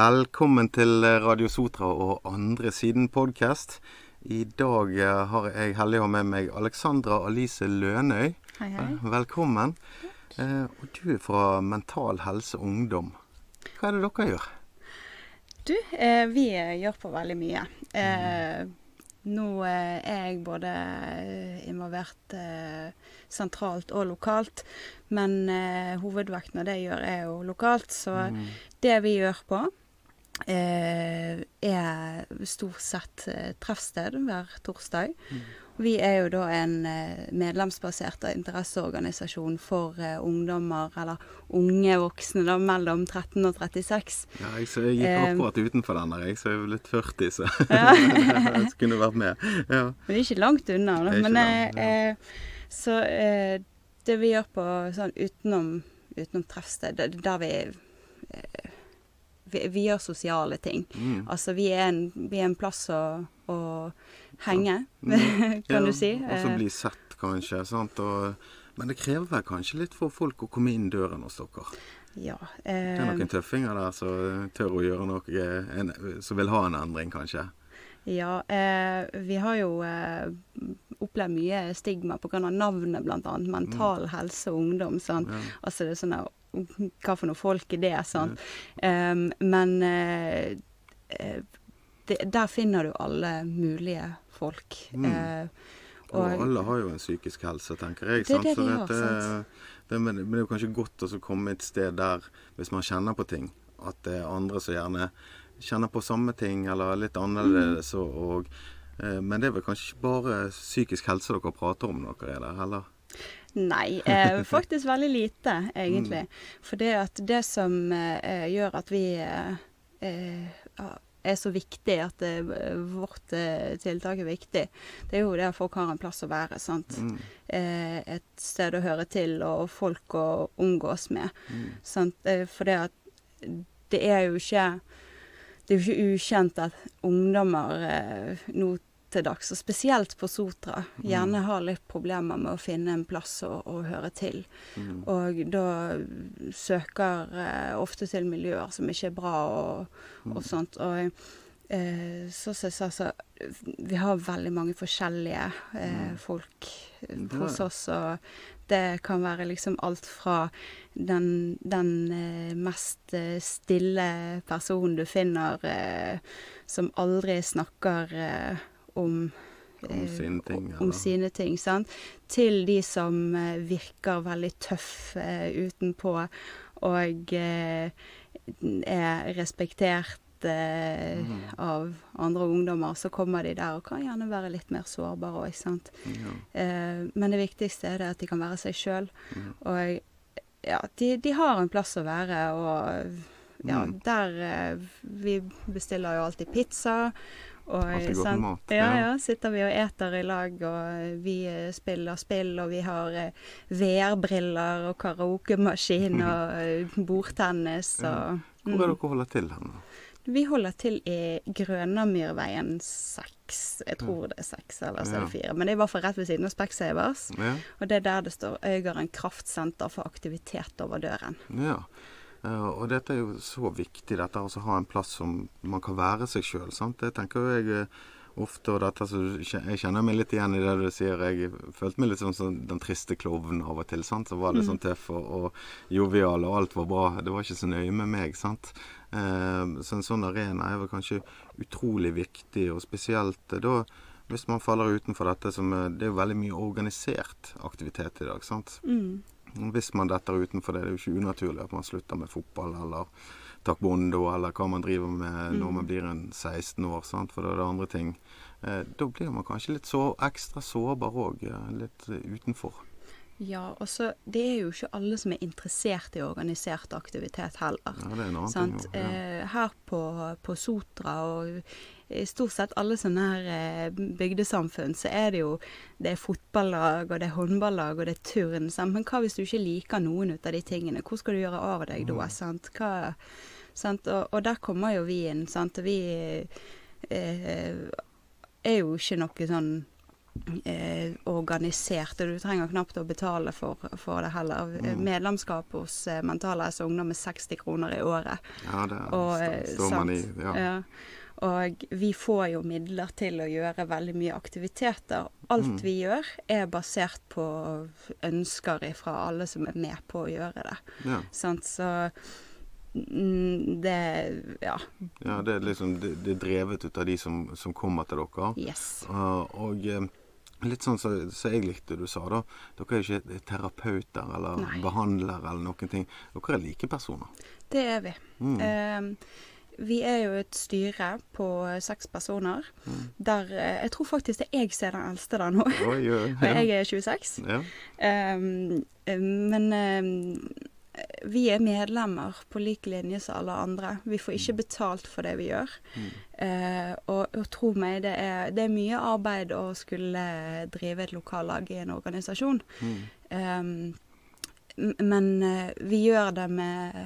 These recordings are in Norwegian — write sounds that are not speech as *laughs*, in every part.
Velkommen til Radio Sotra og Andre Siden podkast. I dag eh, har jeg heldig å ha med meg Alexandra Alice Lønøy. Hei, hei. Velkommen. Eh, og du er fra Mental Helse Ungdom. Hva er det dere gjør? Du, eh, vi gjør på veldig mye. Eh, nå eh, er jeg både involvert eh, sentralt og lokalt, men eh, hovedvekten av det jeg gjør, er jo lokalt. Så Mm. det vi gjør på, eh, er stort sett eh, treffsted hver torsdag. Vi er jo da en eh, medlemsbasert interesseorganisasjon for eh, ungdommer, eller unge voksne, da, mellom 13 og 36. Ja, jeg, så jeg gikk Eh, akkurat utenfor den der, jeg, så jeg er litt 40, så *laughs* Ja. *laughs* jeg skulle vært med. Ja. Men det er ikke langt unna. Da. Men, langt, ja. eh, eh, så eh, det vi gjør på sånn utenom, utenom treffsted, der vi, eh, vi Vi gjør sosiale ting. Mm. Altså vi er en, vi er en plass å, å henge, ja. *laughs* kan ja, du si. Og så Eh, bli sett, kanskje. Sant? Og, men det krever vel kanskje litt for folk å komme inn døren hos dere. ja. Det er Eh, noen tøffinger der som tør å gjøre noe, eh, en, som vil ha en endring, kanskje. ja eh, vi har jo eh, opplevd mye stigma pga. navnet, bl.a. Mental helse og ungdom. sant? Ja. Altså det er sånn Hva for noe folk er det? sant? Um, men eh, eh, det, der finner du alle mulige folk. Mm. Eh, Og alle har jo en psykisk helse, tenker jeg. Det er sant? det de har, det, sant. det, men det er jo kanskje godt å komme et sted der, hvis man kjenner på ting, at det er andre som gjerne kjenner på samme ting, eller litt annerledes. Mm. Og, og, men det er vel kanskje ikke bare psykisk helse dere prater om når dere er der, heller? Nei, eh, *laughs* faktisk veldig lite, egentlig. Mm. For det at det som eh, gjør at vi eh, eh, er så viktig, at eh, vårt eh, tiltak er viktig, det er jo det at folk har en plass å være. sant? Mm. Eh, et sted å høre til, og folk å omgås med. Mm. Sant? For det at det er jo ikke Det er jo ikke ukjent at ungdommer eh, nå til dags, og spesielt på Sotra, gjerne har litt problemer med å finne en plass å, å høre til. Mm. Og da søker eh, ofte til miljøer som ikke er bra og, og sånt. Og eh, så som jeg sa, så vi har veldig mange forskjellige eh, folk eh, hos oss. Og det kan være liksom alt fra den, den eh, mest eh, stille personen du finner, som aldri snakker om Om eh, sine ting, om sine ting, sant? Til de som eh, virker veldig tøff eh, utenpå og er respektert Mm. av andre ungdommer, så kommer de der og kan gjerne være litt mer sårbare òg, sant. Ja. Eh, men det viktigste er det at de kan være seg sjøl. Mm. Og ja, de, de har en plass å være, og ja, Mm. der eh, Vi bestiller jo alltid pizza. Og, sant? mat, Ja, ja. Sitter vi og eter i lag, og vi eh, spiller spill, og vi har eh, VR-briller og karaokemaskin *laughs* og eh, bordtennis og Hvor er dere holder til hen? Vi holder til i Grønamyrveien 6. Jeg tror det er 6 eller så er det 4. Men det er i hvert fall rett ved siden av Specsavers. Ja. Og det er der det står Øygarden kraftsenter for aktivitet over døren. Ja. Eh, og dette er jo så viktig, dette altså å ha en plass som man kan være seg sjøl. Det tenker jo jeg eh, ofte, og dette så Jeg kjenner meg litt igjen i det du sier. Jeg følte meg litt sånn som den triste klovnen av og til. sant? Så var litt sånn tøff og, og jovial, og alt var bra. Det var ikke så nøye med meg. sant? Eh, så en sånn arena er vel kanskje utrolig viktig, og spesielt da hvis man faller utenfor dette som Det er jo veldig mye organisert aktivitet i dag. sant? Mm. Hvis man detter utenfor det, det er jo ikke unaturlig at man slutter med fotball eller taekwondo eller hva man driver med når man blir en 16 år, sant? for da er det andre ting. Eh, da blir man kanskje litt så ekstra sårbar òg, litt eh, utenfor. Ja, og så Det er jo ikke alle som er interessert i organisert aktivitet heller. Ja, det er en annen Sant? ting. Ja. Eh, her på, på Sotra og i stort sett alle sånne her eh, bygdesamfunn, så er det jo det er fotballag, og det er håndballag, og det er turn. Sant? Men hva hvis du ikke liker noen ut av de tingene? Hvor skal du gjøre av deg da? Sant? Hva, sant? Og, og der kommer jo vi inn. Sant? Og vi eh, er jo ikke noe sånn eh, organisert, og du trenger knapt å betale for, for det heller. Mm. Medlemskap hos eh, Mental Helse Ungdom er 60 kroner i året. Ja, det Og, står, eh, står man i. Ja. Ja. Og vi får jo midler til å gjøre veldig mye aktiviteter. Alt Mm. vi gjør er basert på ønsker fra alle som er med på å gjøre det. Ja. Sant? Så mm, det Ja. ja, det er liksom det, det er drevet ut av de som, som kommer til dere. Yes. Uh, og eh, litt sånn som så jeg likte du sa, da. Dere er ikke terapeuter eller Nei. behandlere eller noen ting. Dere er likepersoner. Det er vi. Mm. Eh, vi er jo et styre på seks personer. Mm. Der eh, Jeg tror faktisk det er jeg som er den eldste der nå. Oi, ja, Og *laughs* jeg er 26. ja. Eh, men um, vi er medlemmer på lik linje som alle andre. Vi får ikke betalt for det vi gjør. Mm. Eh, og, og tro meg, det er, det er mye arbeid å skulle drive et lokallag i en organisasjon. Mm. Um, men eh, vi gjør det med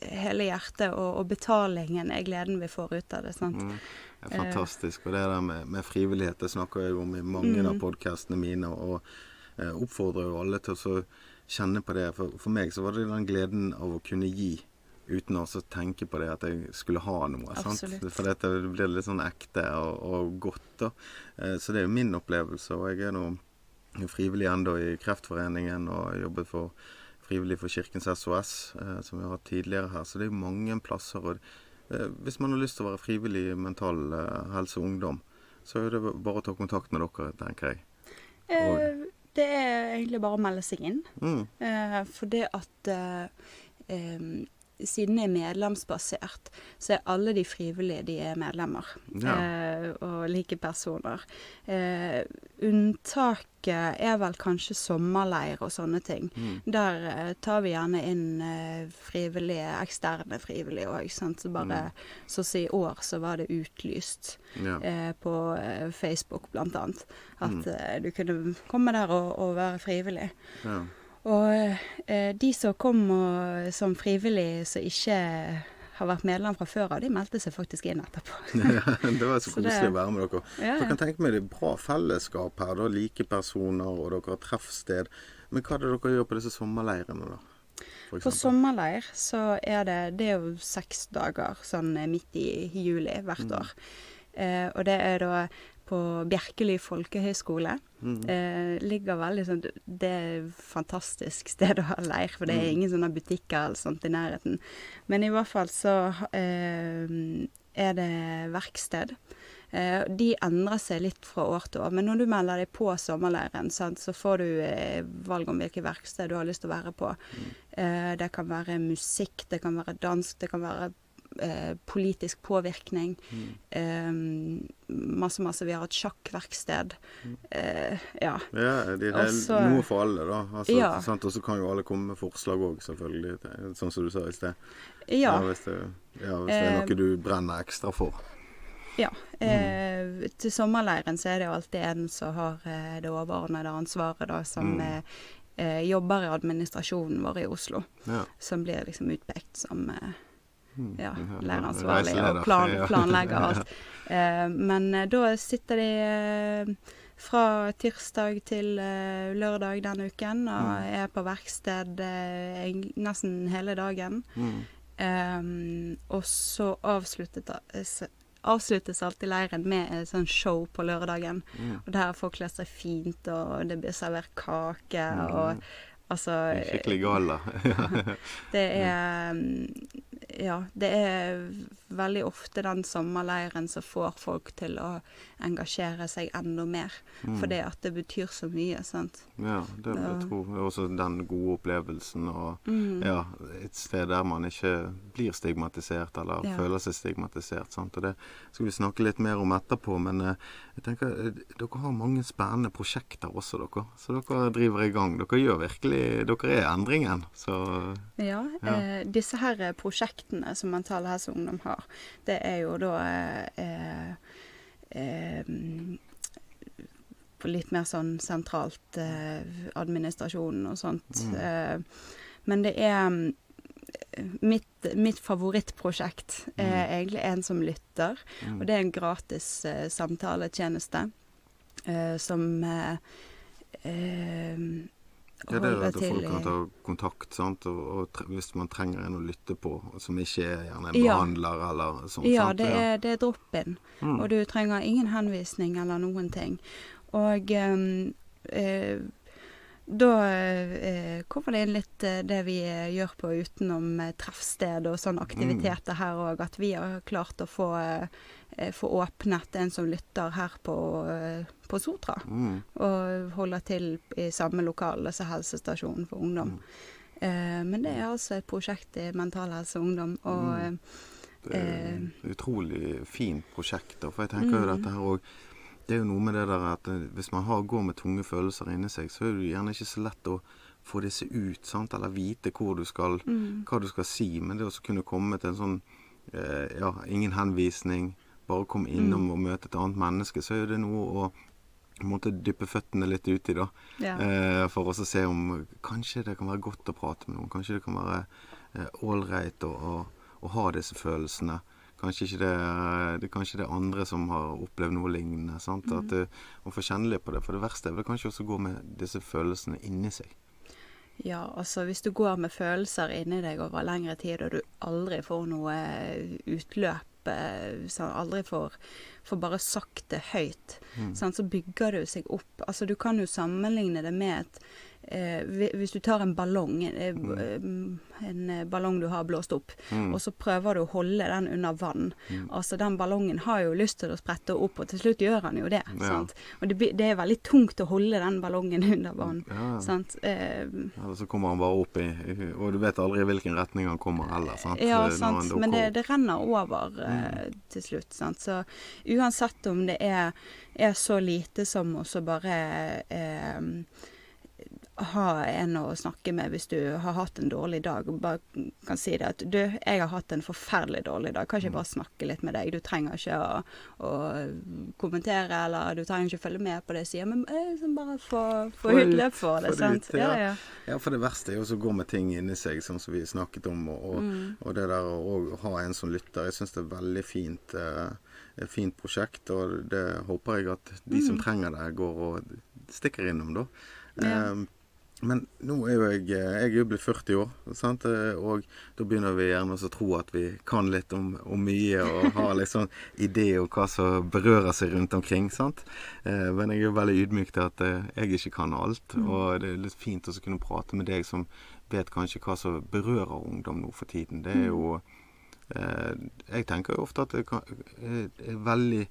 hele hjertet, og, og betalingen er gleden vi får ut av det. sant? Mm. Det er fantastisk. Og det der med, med frivillighet det snakker jeg om i mange av Mm. podkastene mine. Og eh, oppfordrer jo alle til å så kjenne på det. For, for meg så var det den gleden av å kunne gi. Uten å tenke på det at jeg skulle ha noe. sant? Absolutt. For dette blir litt sånn ekte og, og godt. da. Eh, så det er jo min opplevelse. Og jeg er nå frivillig ennå i Kreftforeningen og jobbet for frivillig for Kirkens SOS, eh, som vi har hatt tidligere her. Så det er jo mange plasser. og eh, Hvis man har lyst til å være frivillig i mental helse og ungdom, så er det bare å ta kontakt med dere, tenker jeg. Eh, det er egentlig bare å melde seg inn. Mm. Eh, for det at eh, siden det er medlemsbasert, så er alle de frivillige de er medlemmer. Ja. Eh, og like personer. Eh, unntaket er vel kanskje sommerleir og sånne ting. Mm. Der eh, tar vi gjerne inn eh, frivillige, eksterne frivillige òg. Så bare så å si i år så var det utlyst Ja. eh, på eh, Facebook blant annet. At Mm. du kunne komme der og, og være frivillig. ja. Og eh, de som kom og, som frivillig som ikke har vært medlem fra før av, de meldte seg faktisk inn etterpå. *laughs* ja, det var så *laughs* koselig å være med dere. Ja, ja. Dere kan tenke meg det er bra fellesskap her, da. Like personer, og dere har treffsted. Men hva er det dere gjør på disse sommerleirene, da? På sommerleir så er det Det er jo seks dager sånn midt i juli hvert Mm. år. Eh, og det er da på Bjerkeli folkehøgskole. Mm. Eh, ligger veldig sånn Det er et fantastisk *laughs* sted å ha leir, for det er Mm. ingen sånne butikker eller sånt i nærheten. Men i hvert fall så eh, er det verksted. Eh, de endrer seg litt fra år til år, men når du melder deg på sommerleiren, sant, så får du eh, valg om hvilket verksted du har lyst til å være på. Eh, det kan være musikk, det kan være dansk, det kan være eh, politisk påvirkning. Mm. Eh, masse, masse. Vi har et sjakkverksted. Eh, ja. Ja, det er også, noe for alle, da. Altså, Ja. Og så kan jo alle komme med forslag òg, selvfølgelig. Sånn som du sa i sted. Ja. hvis, det, ja, hvis det er Eh, noe du brenner ekstra for. ja. Eh, til sommerleiren så er det jo alltid en som har eh, det overordnede ansvaret, da, som Mm. eh, jobber i administrasjonen vår i Oslo. Ja. Som blir liksom utpekt som eh, Mm. Ja, Ja, leireansvarlig og plan, planlegger *laughs* alt. Eh, men eh, da sitter de eh, fra tirsdag til lørdag den uken og Mm. er på verksted nesten hele dagen. Mm. Um, og så avsluttes, avsluttes alltid leiren med et sånn show på lørdagen. Mm. Og der folk kler seg fint, og det blir servert kake, Mm. og altså Skikkelig galla. *laughs* Det er um, Ja, det er veldig ofte den sommerleiren som får folk til å engasjere seg enda mer. Mm. Fordi at det betyr så mye, sant. Ja, det vil jeg tro. Også den gode opplevelsen og Mm. ja, et sted der man ikke blir stigmatisert eller Ja. føler seg stigmatisert. Sant? Og det skal vi snakke litt mer om etterpå, men eh, jeg tenker eh, dere har mange spennende prosjekter også, dere. Så dere driver i gang. Dere gjør virkelig Dere er endringen. Så Ja, Ja. Eh, disse her eh, prosjektene som Mental Helse Ungdom har, det er jo da eh, eh, på litt mer sånn sentralt eh, administrasjon og sånt. Mm. Eh, men det er mm, mitt, mitt favorittprosjekt er egentlig En som lytter. mm. Og det er en gratis uh, samtaletjeneste. uh, som eh, Ja, det er at folk kan ta kontakt, sant? Og, og hvis man trenger en å lytte på, som ikke er gjerne en Ja. behandler eller sånt. Ja, sant? det er, det er drop-in. Mm. Og du trenger ingen henvisning eller noen ting. Og um, da eh, kommer det inn litt eh, det vi eh, gjør på utenom eh, treffsted og sånne aktiviteter her òg. At vi har klart å få, eh, eh, få åpnet en som lytter her på, på Sotra. Mm. Og holder til i samme lokale som helsestasjonen for ungdom. Eh, men det er altså et prosjekt i Mental Helse og Ungdom. Og Mm. Det er et utrolig fint prosjekt. For jeg tenker jo Mm. dette her òg Det er jo noe med det der at eh, hvis man har, går med tunge følelser inni seg, så er det gjerne ikke så lett å få disse ut, sant? eller vite du skal, mm, hva du skal si. Men det å kunne komme til en sånn eh, Ja, ingen henvisning, bare komme innom Mm. og møte et annet menneske, så er det noe å måtte dyppe føttene litt uti, da. ja. Eh, for å se om kanskje det kan være godt å prate med noen. Kanskje det kan være ålreit å, å, å ha disse følelsene. Kanskje ikke det, det kanskje det er andre som har opplevd noe lignende. sant? At du, Å få kjenne litt på det. For det verste er vel kanskje også å gå med disse følelsene inni seg. Ja, altså hvis du går med følelser inni deg over lengre tid, og du aldri får noe utløp, eh, aldri får, får bare sagt det høyt, Mm. sant, så bygger det jo seg opp. Altså du kan jo sammenligne det med et Hvis du tar en ballong, eh, eh, en eh, ballong du har blåst opp, Mm. og så prøver du å holde den under vann. Mm. Altså Den ballongen har jo lyst til å sprette opp, og til slutt gjør han jo det. Ja. Og det, det er veldig tungt å holde den ballongen *laughs* under vann. Ja, ja. Sant? Eh, Eller så kommer han bare opp i Og du vet aldri i hvilken retning han kommer heller. sant? Ja, sant. Men det, det renner over eh, til slutt. Sant? Så uansett om det er, er så lite som å bare eh, ha en å snakke med hvis du har hatt en dårlig dag, og bare kan si det at du, jeg har hatt en forferdelig dårlig dag, kan ikke jeg bare snakke litt med deg? Du trenger ikke å, å kommentere, eller du trenger ikke å følge med på det jeg sier, men eh, liksom bare få, få utløp for det. sant? ut, ja. ja, ja. Ja, for det verste er jo å gå med ting inni seg, sånn som vi snakket om. Og, og, Mm. og det der å ha en som lytter. Jeg syns det er veldig fint. Eh, et fint prosjekt, og det håper jeg at de som Mm. trenger det, går og stikker innom, da. Ja. Eh, men nå er jo jeg Jeg er jo blitt 40 år, sant? Eh, og da begynner vi gjerne å tro at vi kan litt om, om mye og har liksom *laughs* idé om hva som berører seg rundt omkring. sant? Eh, men jeg er jo veldig ydmyk til at eh, jeg ikke kan alt. Mm. Og det er litt fint å kunne prate med deg som vet kanskje hva som berører ungdom nå for tiden. Det er jo eh, Jeg tenker jo ofte at det er veldig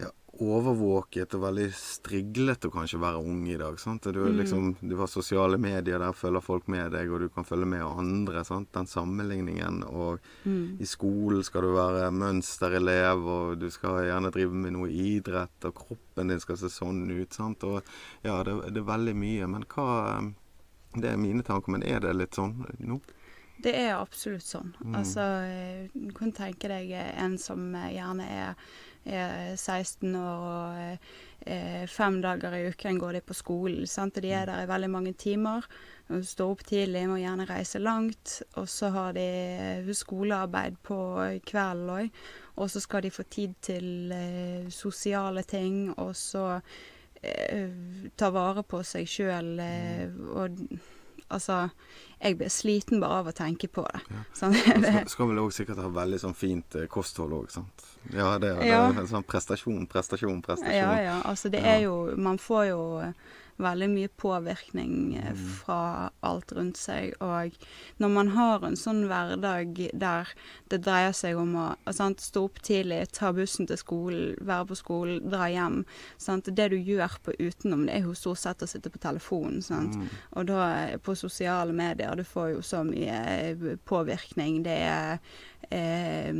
ja, overvåket og veldig striglete å kanskje være ung i dag. sant? Du, Mm. liksom, du har sosiale medier, der følger folk med deg, og du kan følge med andre. sant? Den sammenligningen. Og Mm. i skolen skal du være mønsterelev, og du skal gjerne drive med noe idrett, og kroppen din skal se sånn ut. sant? Og ja, det, det er veldig mye. Men hva Det er mine tanker, men er det litt sånn nå? Det er absolutt sånn. Mm. Altså, eh, du kan tenke deg eh, en som eh, gjerne er, er 16 år og eh, fem dager i uken går de på skolen. Sant? Og de er der i veldig mange timer. og Står opp tidlig, må gjerne reise langt. Og så har de skolearbeid på kvelden òg. Og så skal de få tid til eh, sosiale ting, og så eh, ta vare på seg sjøl. Eh, og altså Jeg blir sliten bare av å tenke på det. Ja. Sånn, *laughs* det skal, skal vel òg sikkert ha veldig sånn fint eh, kosthold òg, sant. Ja, det, det Ja. er sånn prestasjon, prestasjon, prestasjon. ja, ja. Altså det er jo Man får jo veldig mye påvirkning eh, Mm. fra alt rundt seg. Og når man har en sånn hverdag der det dreier seg om å sant, stå opp tidlig, ta bussen til skolen, være på skolen, dra hjem sant? Det du gjør på utenom, det er jo stort sett å sitte på telefonen. Mm. Og da eh, på sosiale medier, du får jo så mye eh, påvirkning. Det er eh,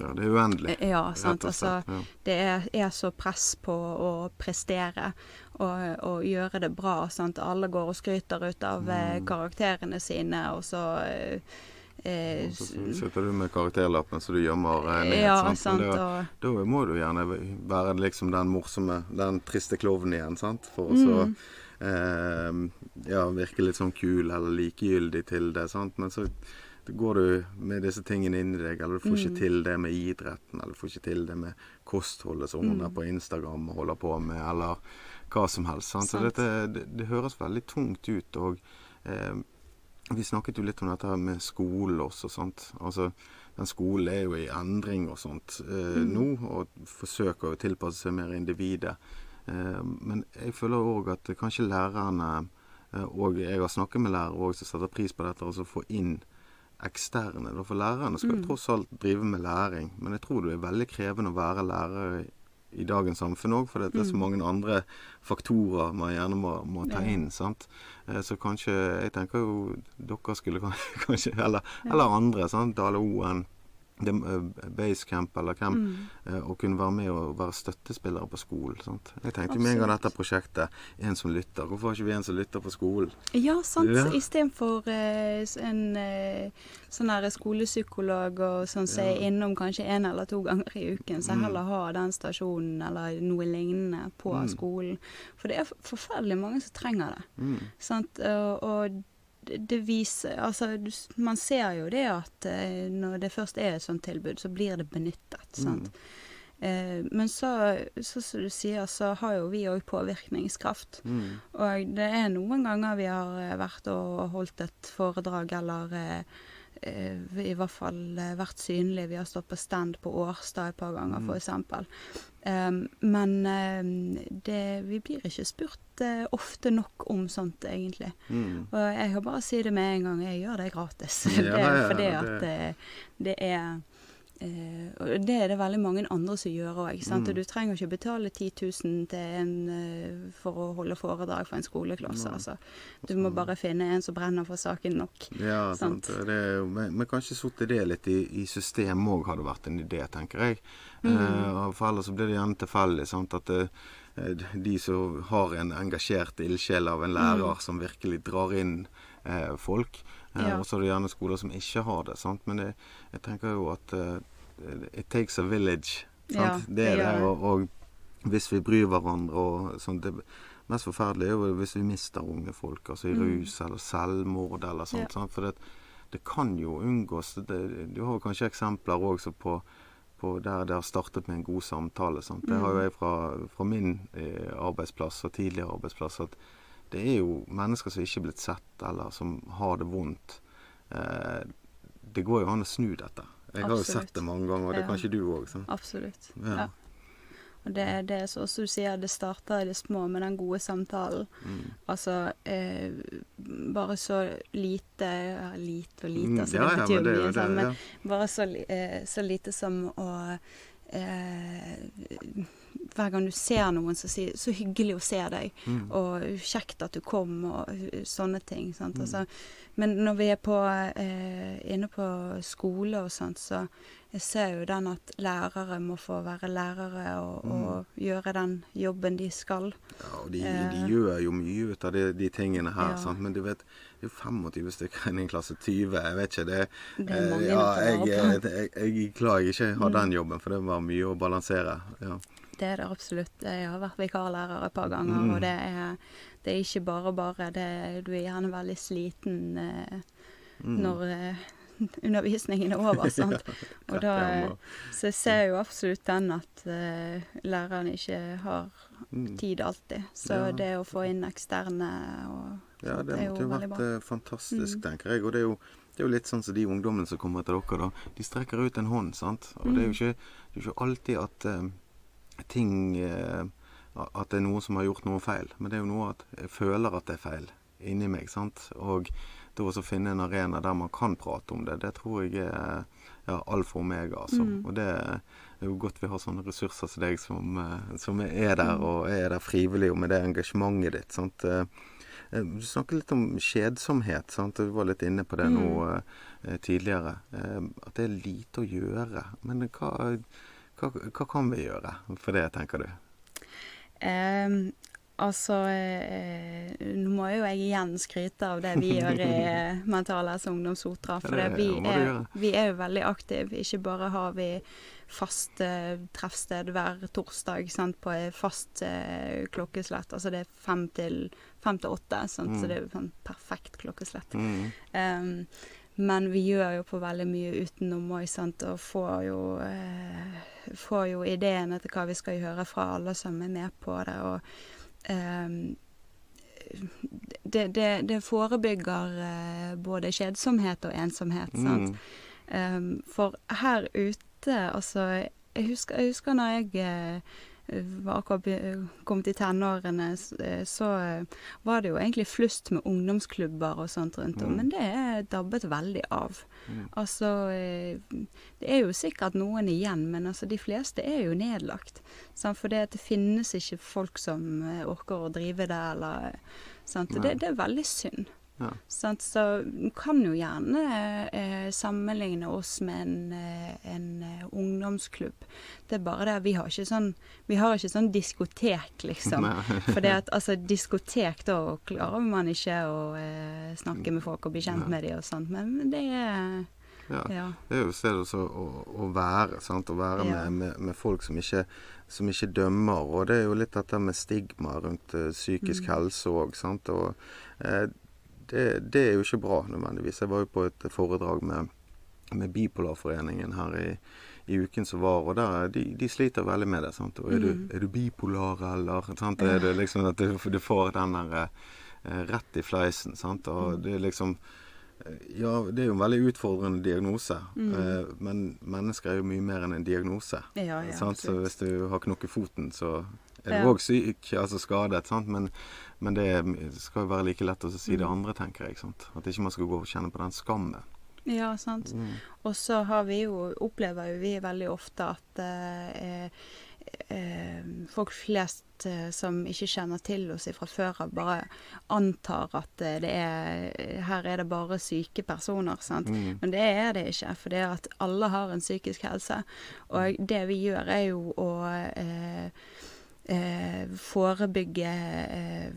Ja, det er uendelig. Ja, sant. Altså, ja. det er, er så press på å prestere og, og gjøre det bra. Sant? Alle går og skryter ut av eh, Mm. karakterene sine, og så eh, eh, Og så sitter du med karakterlappen så du gjemmer eh, ned. Ja, sant? sant. Da, Og, da må du gjerne være liksom den morsomme, den triste klovnen igjen, sant. For å så Mm. eh, ja, virke litt sånn kul eller likegyldig til det, sant. Men så går du med disse tingene inni deg, eller du får ikke Mm. til det med idretten, eller du får ikke til det med kostholdet som hun Mm. er på Instagram og holder på med, eller hva som helst. Sant? Så dette, det, det høres veldig tungt ut. Og eh, vi snakket jo litt om dette med skole også, sant. Altså, den skolen er jo i endring og sånt eh, Mm. nå, og forsøker å tilpasse seg mer individet. Eh, men jeg føler òg at kanskje lærerne eh, og jeg har snakket med lærere som setter pris på dette, altså få inn eksterne. da, For lærerne skal Mm. tross alt drive med læring. Men jeg tror det er veldig krevende å være lærer i, dagens samfunn òg, for det er så Mm. mange andre faktorer man gjerne må, må ta inn. sant? Eh, Så kanskje Jeg tenker jo dere skulle *laughs* kanskje Eller, eller andre. sant? Dale Oen, eh, Basecamp eller hvem. Mm. eh, Å kunne være med og være støttespillere på skolen. sant? Jeg tenkte med en gang dette prosjektet En som lytter. Hvorfor har ikke vi en som lytter på skolen? Ja, sant. Ja. Istedenfor eh, en eh, sånn her skolepsykolog og sånn som er Ja. innom kanskje en eller to ganger i uken, så Mm. heller ha den stasjonen eller noe lignende på Mm. skolen. For det er forferdelig mange som trenger det. Mm. Sant? Og, og det viser Altså, du man ser jo det at eh, når det først er et sånt tilbud, så blir det benyttet. Sant? Eh, men så, så som du sier, så har jo vi òg påvirkningskraft. Mm. Og det er noen ganger vi har eh, vært og holdt et foredrag, eller eh, i hvert fall eh, vært synlige. Vi har stått på stand på Årstad et par ganger, f.eks. eksempel. Um, men eh, det, vi blir ikke spurt eh, ofte nok om sånt, egentlig. Mm. Og jeg kan bare si det med en gang, jeg gjør det gratis. Ja, *laughs* det ja, fordi det- at det, det er eh, og det er det veldig mange andre som gjør òg. Mm. Du trenger ikke betale 10 000 til en, eh, for å holde foredrag for en skoleklasse. Altså. Du må bare finne en som brenner for saken nok. Ja, Sant. sant. Det er men, men kanskje satt det litt i, i systemet òg hadde vært en idé, tenker jeg. Mm. Eh, for ellers så blir det gjerne tilfeldig. sant, At eh, de som har en engasjert ildsjel av en lærer Mm. som virkelig drar inn eh, folk. Eh, Ja. Og så er det gjerne skoler som ikke har det. sant, Men det, jeg tenker jo at uh, it takes a village. Ja, det er det. Og, og hvis vi bryr hverandre og sånt det mest forferdelige er jo hvis vi mister unge folk, altså i Mm. rus eller selvmord eller sånt. Ja. sant? For det, det kan jo unngås. Det, du har kanskje eksempler også på, på der det har startet med en god samtale. Sant? Det har jo Mm. jeg fra, fra min eh, arbeidsplass og tidligere arbeidsplass at det er jo mennesker som ikke er blitt sett, eller som har det vondt. Eh, det går jo an å snu dette. Jeg har jo sett det mange ganger, og det Ja. kan ikke du òg. Absolutt. Ja. Ja. Og det, det er så som du sier, det starter i det små med den gode samtalen. Mm. Altså eh, bare så lite ja, Lite og lite, Mm, altså ja, det ja, betyr men det er mye. sånn, det? Men bare så, eh, så lite som å eh, Hver gang du ser noen, som sier 'så hyggelig å se deg', Mm. og 'kjekt at du kom', og sånne ting. Mm. Altså, men når vi er på, eh, inne på skole og sånt, så jeg ser jo den at lærere må få være lærere og, Mm. og gjøre den jobben de skal. Ja, og de, Eh. de gjør jo mye ut av de, de tingene her, Ja. men du vet, det er jo 25 stykker i en klasse, 20, jeg vet ikke. Det, Det er eh, mange ja, å jeg, jeg, jeg, jeg er jeg ikke har *laughs* Mm. den jobben, for det var mye å balansere. Ja. Det er det absolutt. Jeg har vært vikarlærer et par ganger, Mm. og det er, det er ikke bare bare. Det, du er gjerne veldig sliten eh, Mm. når eh, *laughs* undervisningen er over. *laughs* sant? Og da, og- så jeg ser jo absolutt den at eh, læreren ikke har mm. tid alltid. Så Ja. det å få inn eksterne og Ja, det er måtte jo veldig bra. vært fantastisk, Mm. tenker jeg. Og det er, jo, det er jo litt sånn som de ungdommene som kommer til dere, da. De strekker ut en hånd, sant. Og det er jo Mm. ikke, det er ikke alltid at eh, ting eh, At det er noen som har gjort noe feil. Men det er jo noe at jeg føler at det er feil inni meg, sant. Og det å finne en arena der man kan prate om det, det tror jeg er ja, alfa og omega, altså. Mm. Og det er jo godt vi har sånne ressurser som deg som, eh, som er der, Mm. og er der frivillig, og med det engasjementet ditt. sant. Eh, Du snakker litt om kjedsomhet. sant? Du var litt inne på det Mm. nå eh, tidligere. At det er lite å gjøre. Men hva, hva, hva kan vi gjøre for det, tenker du? Ehm, altså eh, Nå må jo jeg igjen skryte av det vi gjør i eh, *laughs* Mental Helse Ungdomssotra. For det, det vi, er, vi er jo veldig aktive. Ikke bare har vi fast eh, treffsted hver torsdag sant, på fast eh, klokkeslett. Altså det er fem til, fem til åtte, sant, Mm. så det er sånn perfekt klokkeslett. Mm. Ehm, Men vi gjør jo på veldig mye utenom òg, sant, og får jo, eh, får jo ideene til hva vi skal gjøre fra alle som er med på det. Og eh, det, det, det, forebygger eh, både kjedsomhet og ensomhet, sant. Um, for her ute, altså Jeg husker, jeg husker når jeg var akkurat kommet i tenårene, så var det jo egentlig flust med ungdomsklubber og sånt rundt om, mm. men det er dabbet veldig av. Mm. Altså Det er jo sikkert noen igjen, men altså de fleste er jo nedlagt. Sant? For det, det finnes ikke folk som orker å drive det, eller sant? Det, det er veldig synd. Ja. Så en kan jo gjerne eh, sammenligne oss med en, eh, en uh, ungdomsklubb. Det er bare det vi har ikke sånn Vi har ikke sånn diskotek, liksom. *laughs* For det at altså diskotek, da klarer man ikke å eh, snakke med folk og bli kjent med dem og sånt, men det er ja. ja. Det er jo stedet å, å, være. sant? Å være ja. med, med, med, folk som ikke, som ikke, dømmer. Og det er jo litt dette med stigma rundt uh, psykisk mm. helse òg. Og uh, det, det, er jo ikke bra nødvendigvis. Jeg var jo på et foredrag med, med Bipolarforeningen her i, i, uken som var, og der, de, de sliter veldig med det. sant? Og er, du, mm. er du bipolar, eller? sant? Er det liksom at du, du får den der eh, rett i fleisen, sant? Og mm. det er liksom eh, ja, det er jo en veldig utfordrende diagnose. Mm. Eh, men mennesker er jo mye mer enn en diagnose. Ja, ja, så hvis du har knukket foten, så er du òg syk, altså skadet. sant? Men men det skal jo være like lett å si det mm. andre, tenker jeg. Sant? At ikke man skal gå og kjenne på den skammen. Ja, sant. Mm. Og så har vi jo, opplever jo vi veldig ofte at eh, eh, folk flest eh, som ikke kjenner til oss fra før av, bare antar at eh, det er Her er det bare syke personer, sant. Mm. Men det er det ikke. For det er at alle har en psykisk helse. Og det vi gjør, er jo å eh, eh, forebygge eh,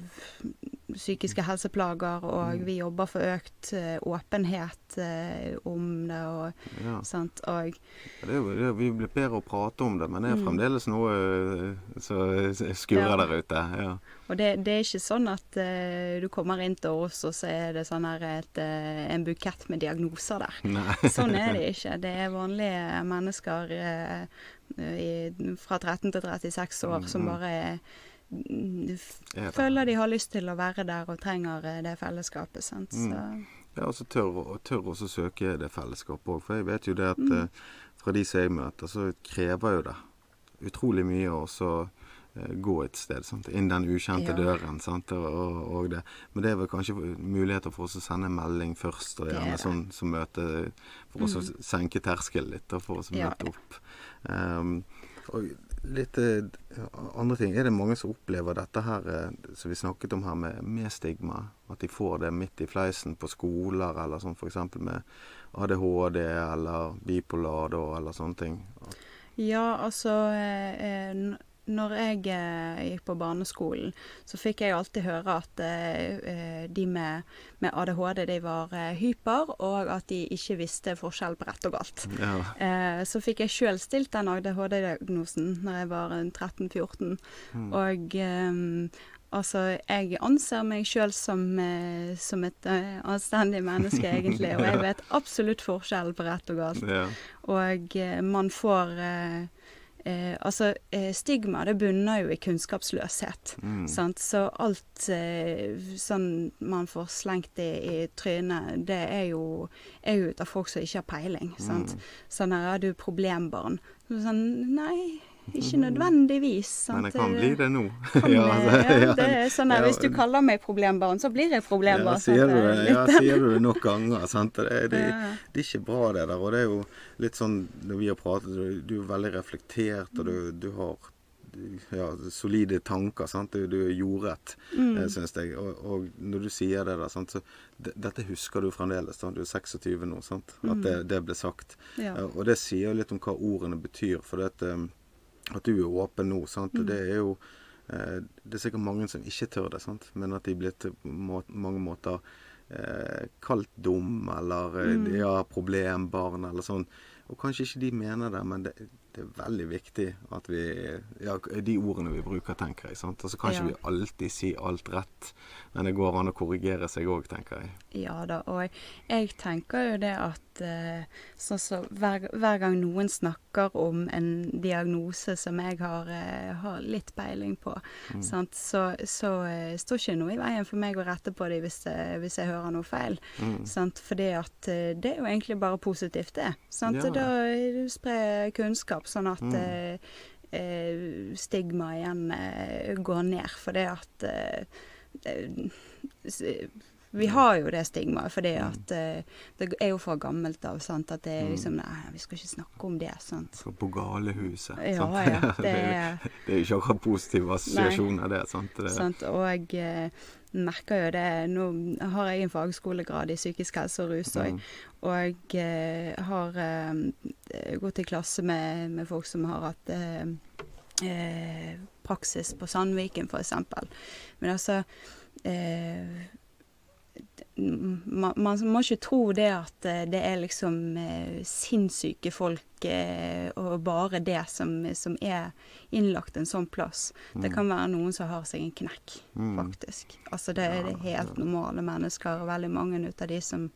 psykiske helseplager, og mm. vi jobber for økt eh, åpenhet eh, om det. Og, ja. sant, og det er, det Vi blir bedre å prate om det, men det er mm. fremdeles noe eh, som skurrer ja. der ute. Ja. Og det, det, er ikke sånn at uh, du kommer inn til oss, og så er det sånn her et, uh, en bukett med diagnoser der. *laughs* Nei. sånn er det ikke. Det er vanlige mennesker uh, i, fra 13 til 36 år som mm-hmm. bare er, føler de har lyst til å være der og trenger eh, det fellesskapet. sant? Mm. Ja, og så tør, tør også søke det fellesskapet òg. For jeg vet jo det at mm. Eh, fra de som jeg møter, så krever jo det utrolig mye å eh, gå et sted. Sant? Inn den ukjente ja. døren. Sant? Og, og, og, det. Men det er vel kanskje muligheter for oss å sende en melding først, og gjerne sånn som møte For mm. å senke terskelen litt, og for å møte ja. opp. Um, og litt uh, andre ting. Er det mange som opplever dette her uh, som vi snakket om her, med, med, stigma? At de får det midt i fleisen på skoler, eller sånn f.eks. med ADHD eller bipolar eller sånne ting? Ja, altså eh, når jeg eh, gikk på barneskolen, så fikk jeg alltid høre at eh, eh de med, med, ADHD de var eh, hyper, og at de ikke visste forskjell på rett og galt. Ja. Eh, så fikk jeg sjøl stilt den ADHD-diagnosen når jeg var 13-14. Mm. Og eh, Altså, jeg anser meg sjøl som, som, et anstendig menneske, egentlig. *laughs* Og jeg vet absolutt forskjellen på rett og galt. Ja. Og man får Eh, altså, eh, stigma det bunner jo i kunnskapsløshet. Mm. Så alt eh, sånn man får slengt i, i trynet, det er jo, er jo ut av folk som ikke har peiling. Mm. Sånn her er du problembarn. Sånn, nei, ikke nødvendigvis. Sant? Men det kan bli det nå. *laughs* ja, ja, det er sånn at Hvis du kaller meg problembarn, så blir jeg problembarn. Ja, sier du det, ja, *laughs* sier du det nok ganger. Sant? Det, det, det, det, er ikke bra, det der. Og det er jo litt sånn når vi har pratet, du, du er veldig reflektert, og du, du har ja, solide tanker. Sant? Du, du er jordrett, mm. Eh, syns jeg. Og, og, når du sier det der, sant? så dette husker du fremdeles. Sant? Du er 26 nå, sant? at mm. det, det ble sagt. Ja. Og det sier jo litt om hva ordene betyr. for det at eh, at du er åpen nå. sant? Mm. Det er jo eh, Det er sikkert mange som ikke tør det, sant? men at de blir til må, mange måter eh, kalt dum eller eh, mm. ja, problembarn eller sånn. Og kanskje ikke de mener det, men det, det er veldig viktig at vi Ja, de ordene vi bruker, tenker jeg. sant? Og så kan ikke Ja. vi alltid si alt rett, men det går an å korrigere seg òg, tenker jeg. Ja da, og jeg, jeg tenker jo det at sånn som så hver, hver gang noen snakker om en diagnose som jeg har, eh, har litt peiling på, Mm. sant, så, så eh, står ikke noe i veien for meg å rette på dem hvis, eh, hvis jeg hører noe feil. Mm. Sant? Fordi at eh, det er jo egentlig bare positivt, det. Sant? Ja. Da eh, sprer kunnskap, sånn at Mm. eh, stigmaet stigma igjen eh, går ned. For det at eh, eh, vi har jo det stigmaet fordi Mm. at eh, det er jo fra gammelt av sant? at det er Mm. liksom Nei, vi skal ikke snakke om det. sant? Så på galehuset. Ja, ja. *laughs* Det det, er jo ikke akkurat positive assosiasjoner, det. sant? Det, Sant? Og eh, merker jo det Nå har jeg en fagskolegrad i psykisk helse og rus òg. Mm. Og eh, har eh, gått i klasse med, med folk som har hatt eh, eh, praksis på Sandviken, f.eks. Men altså eh, man, man må ikke tro det at eh, det er liksom eh, sinnssyke folk eh, og bare det som, som er innlagt en sånn plass. Det kan være noen som har seg en knekk, Mm. faktisk. Altså det er Ja, helt normale mennesker, og veldig mange ut av de som,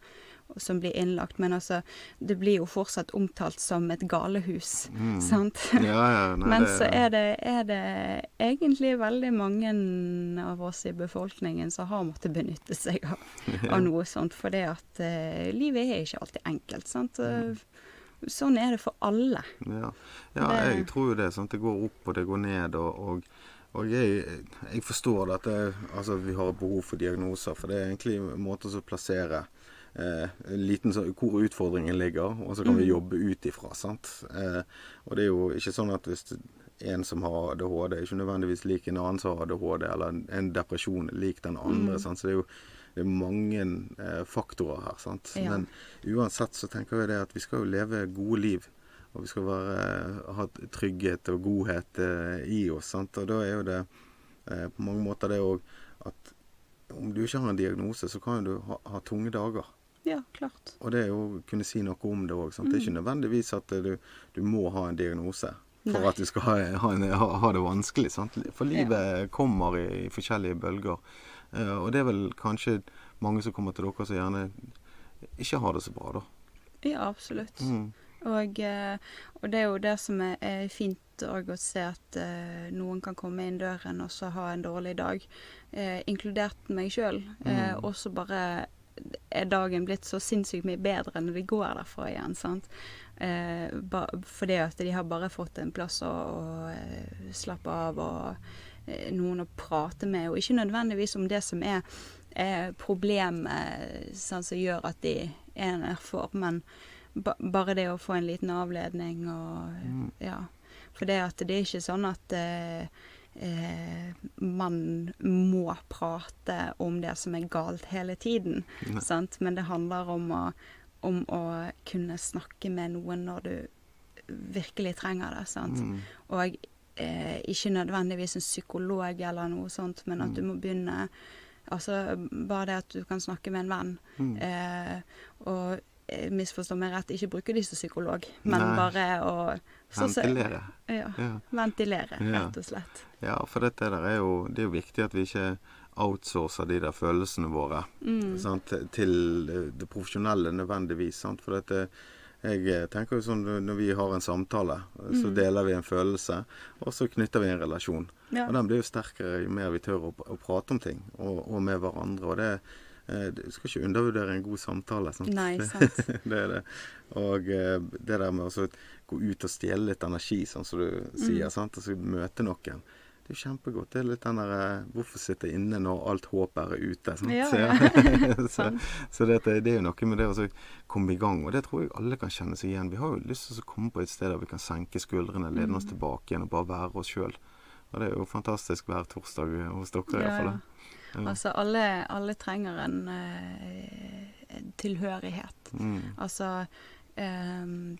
som blir innlagt. Men altså, det blir jo fortsatt omtalt som et galehus, Mm. sant? Ja, ja, nei, *laughs* Men så er det, er det egentlig veldig mange av oss i befolkningen som har måttet benytte seg av, *laughs* av noe sånt. For det at uh, livet er ikke alltid enkelt. sant? Mm. Sånn er det for alle. Ja, ja Det- jeg tror jo det. Sant? Det går opp og det går ned. Og, og, og jeg, jeg forstår at det, altså, vi har behov for diagnoser. For det er egentlig en måte å plassere eh, liten så, hvor utfordringen ligger, og så kan vi Mhm. jobbe ut ifra. sant? Eh, og det er jo ikke sånn at hvis en som har ADHD, er ikke nødvendigvis lik en annen som har ADHD, eller en, depresjon lik den andre. Mm. sant? Så det er jo det er mange eh, faktorer her. sant? Ja. Men uansett så tenker vi det at vi skal jo leve gode liv. Og vi skal være, ha trygghet og godhet eh, i oss. Sant? Og da er jo det eh, på mange måter det òg at om du ikke har en diagnose, så kan du ha, ha tunge dager. Ja, klart. Og det er jo å kunne si noe om det òg. Det er ikke nødvendigvis at du, du må ha en diagnose for Nei. at du skal ha, ha, en, ha, ha det vanskelig. Sant? For livet kommer i, i forskjellige bølger. Uh, og det er vel kanskje mange som kommer til dere som gjerne ikke har det så bra, da. Ja, absolutt. Mm. Og, eh, og det er jo det som er, er fint òg å se at uh, noen kan komme inn døren og så ha en dårlig dag, eh, inkludert meg sjøl. Eh, Mm. og så bare er dagen blitt så sinnssykt mye bedre når de går derfra igjen. sant? Eh, ba, fordi at de har bare fått en plass å, å eh, slappe av og eh, noen å prate med, og ikke nødvendigvis om det som er eh, problemet sånn, som gjør at de er nedfor, men ba, bare det å få en liten avledning og Mm. ja. For det det er ikke sånn at eh, eh, man må prate om det som er galt hele tiden, sant? men det handler om å, om å kunne snakke med noen når du virkelig trenger det. sant? Mm. Og eh, ikke nødvendigvis en psykolog eller noe sånt, men at du må begynne Altså bare det at du kan snakke med en venn. Mm. Eh, og eh, misforstå meg rett, ikke bruke de som psykolog, men Nei. bare å så- så- Ventilere. Ja, Ja. ventilere, rett og slett. Ja, for dette der er jo, det er jo viktig at vi ikke outsourcer de der følelsene våre Mm. sant, til det, profesjonelle nødvendigvis. Sant? For dette, jeg eh, tenker jo sånn når vi har en samtale, så Mm. deler vi en følelse, og så knytter vi en relasjon. Ja. Og den blir jo sterkere jo mer vi tør å, å prate om ting, og, og med hverandre. Og det, eh, du skal ikke undervurdere en god samtale. Sant? Nei, *laughs* sant. *laughs* det er det. Og eh, det der med å gå ut og stjele litt energi, sånn som du sier, Mm. sant? og så møte noen. Det er kjempegodt. Det er litt den der eh, Hvorfor sitte inne når alt håp er ute? Ja, Så, ja. *laughs* *laughs* så, så det, det er jo noe med det å så komme i gang. Og det tror jeg alle kan kjenne seg igjen. Vi har jo lyst til å komme på et sted der vi kan senke skuldrene, lene Mm. oss tilbake igjen og bare være oss sjøl. Og det er jo fantastisk hver torsdag hos dere, Ja, iallfall. ja. Altså, alle, alle trenger en uh, tilhørighet. Mm. Altså ehm,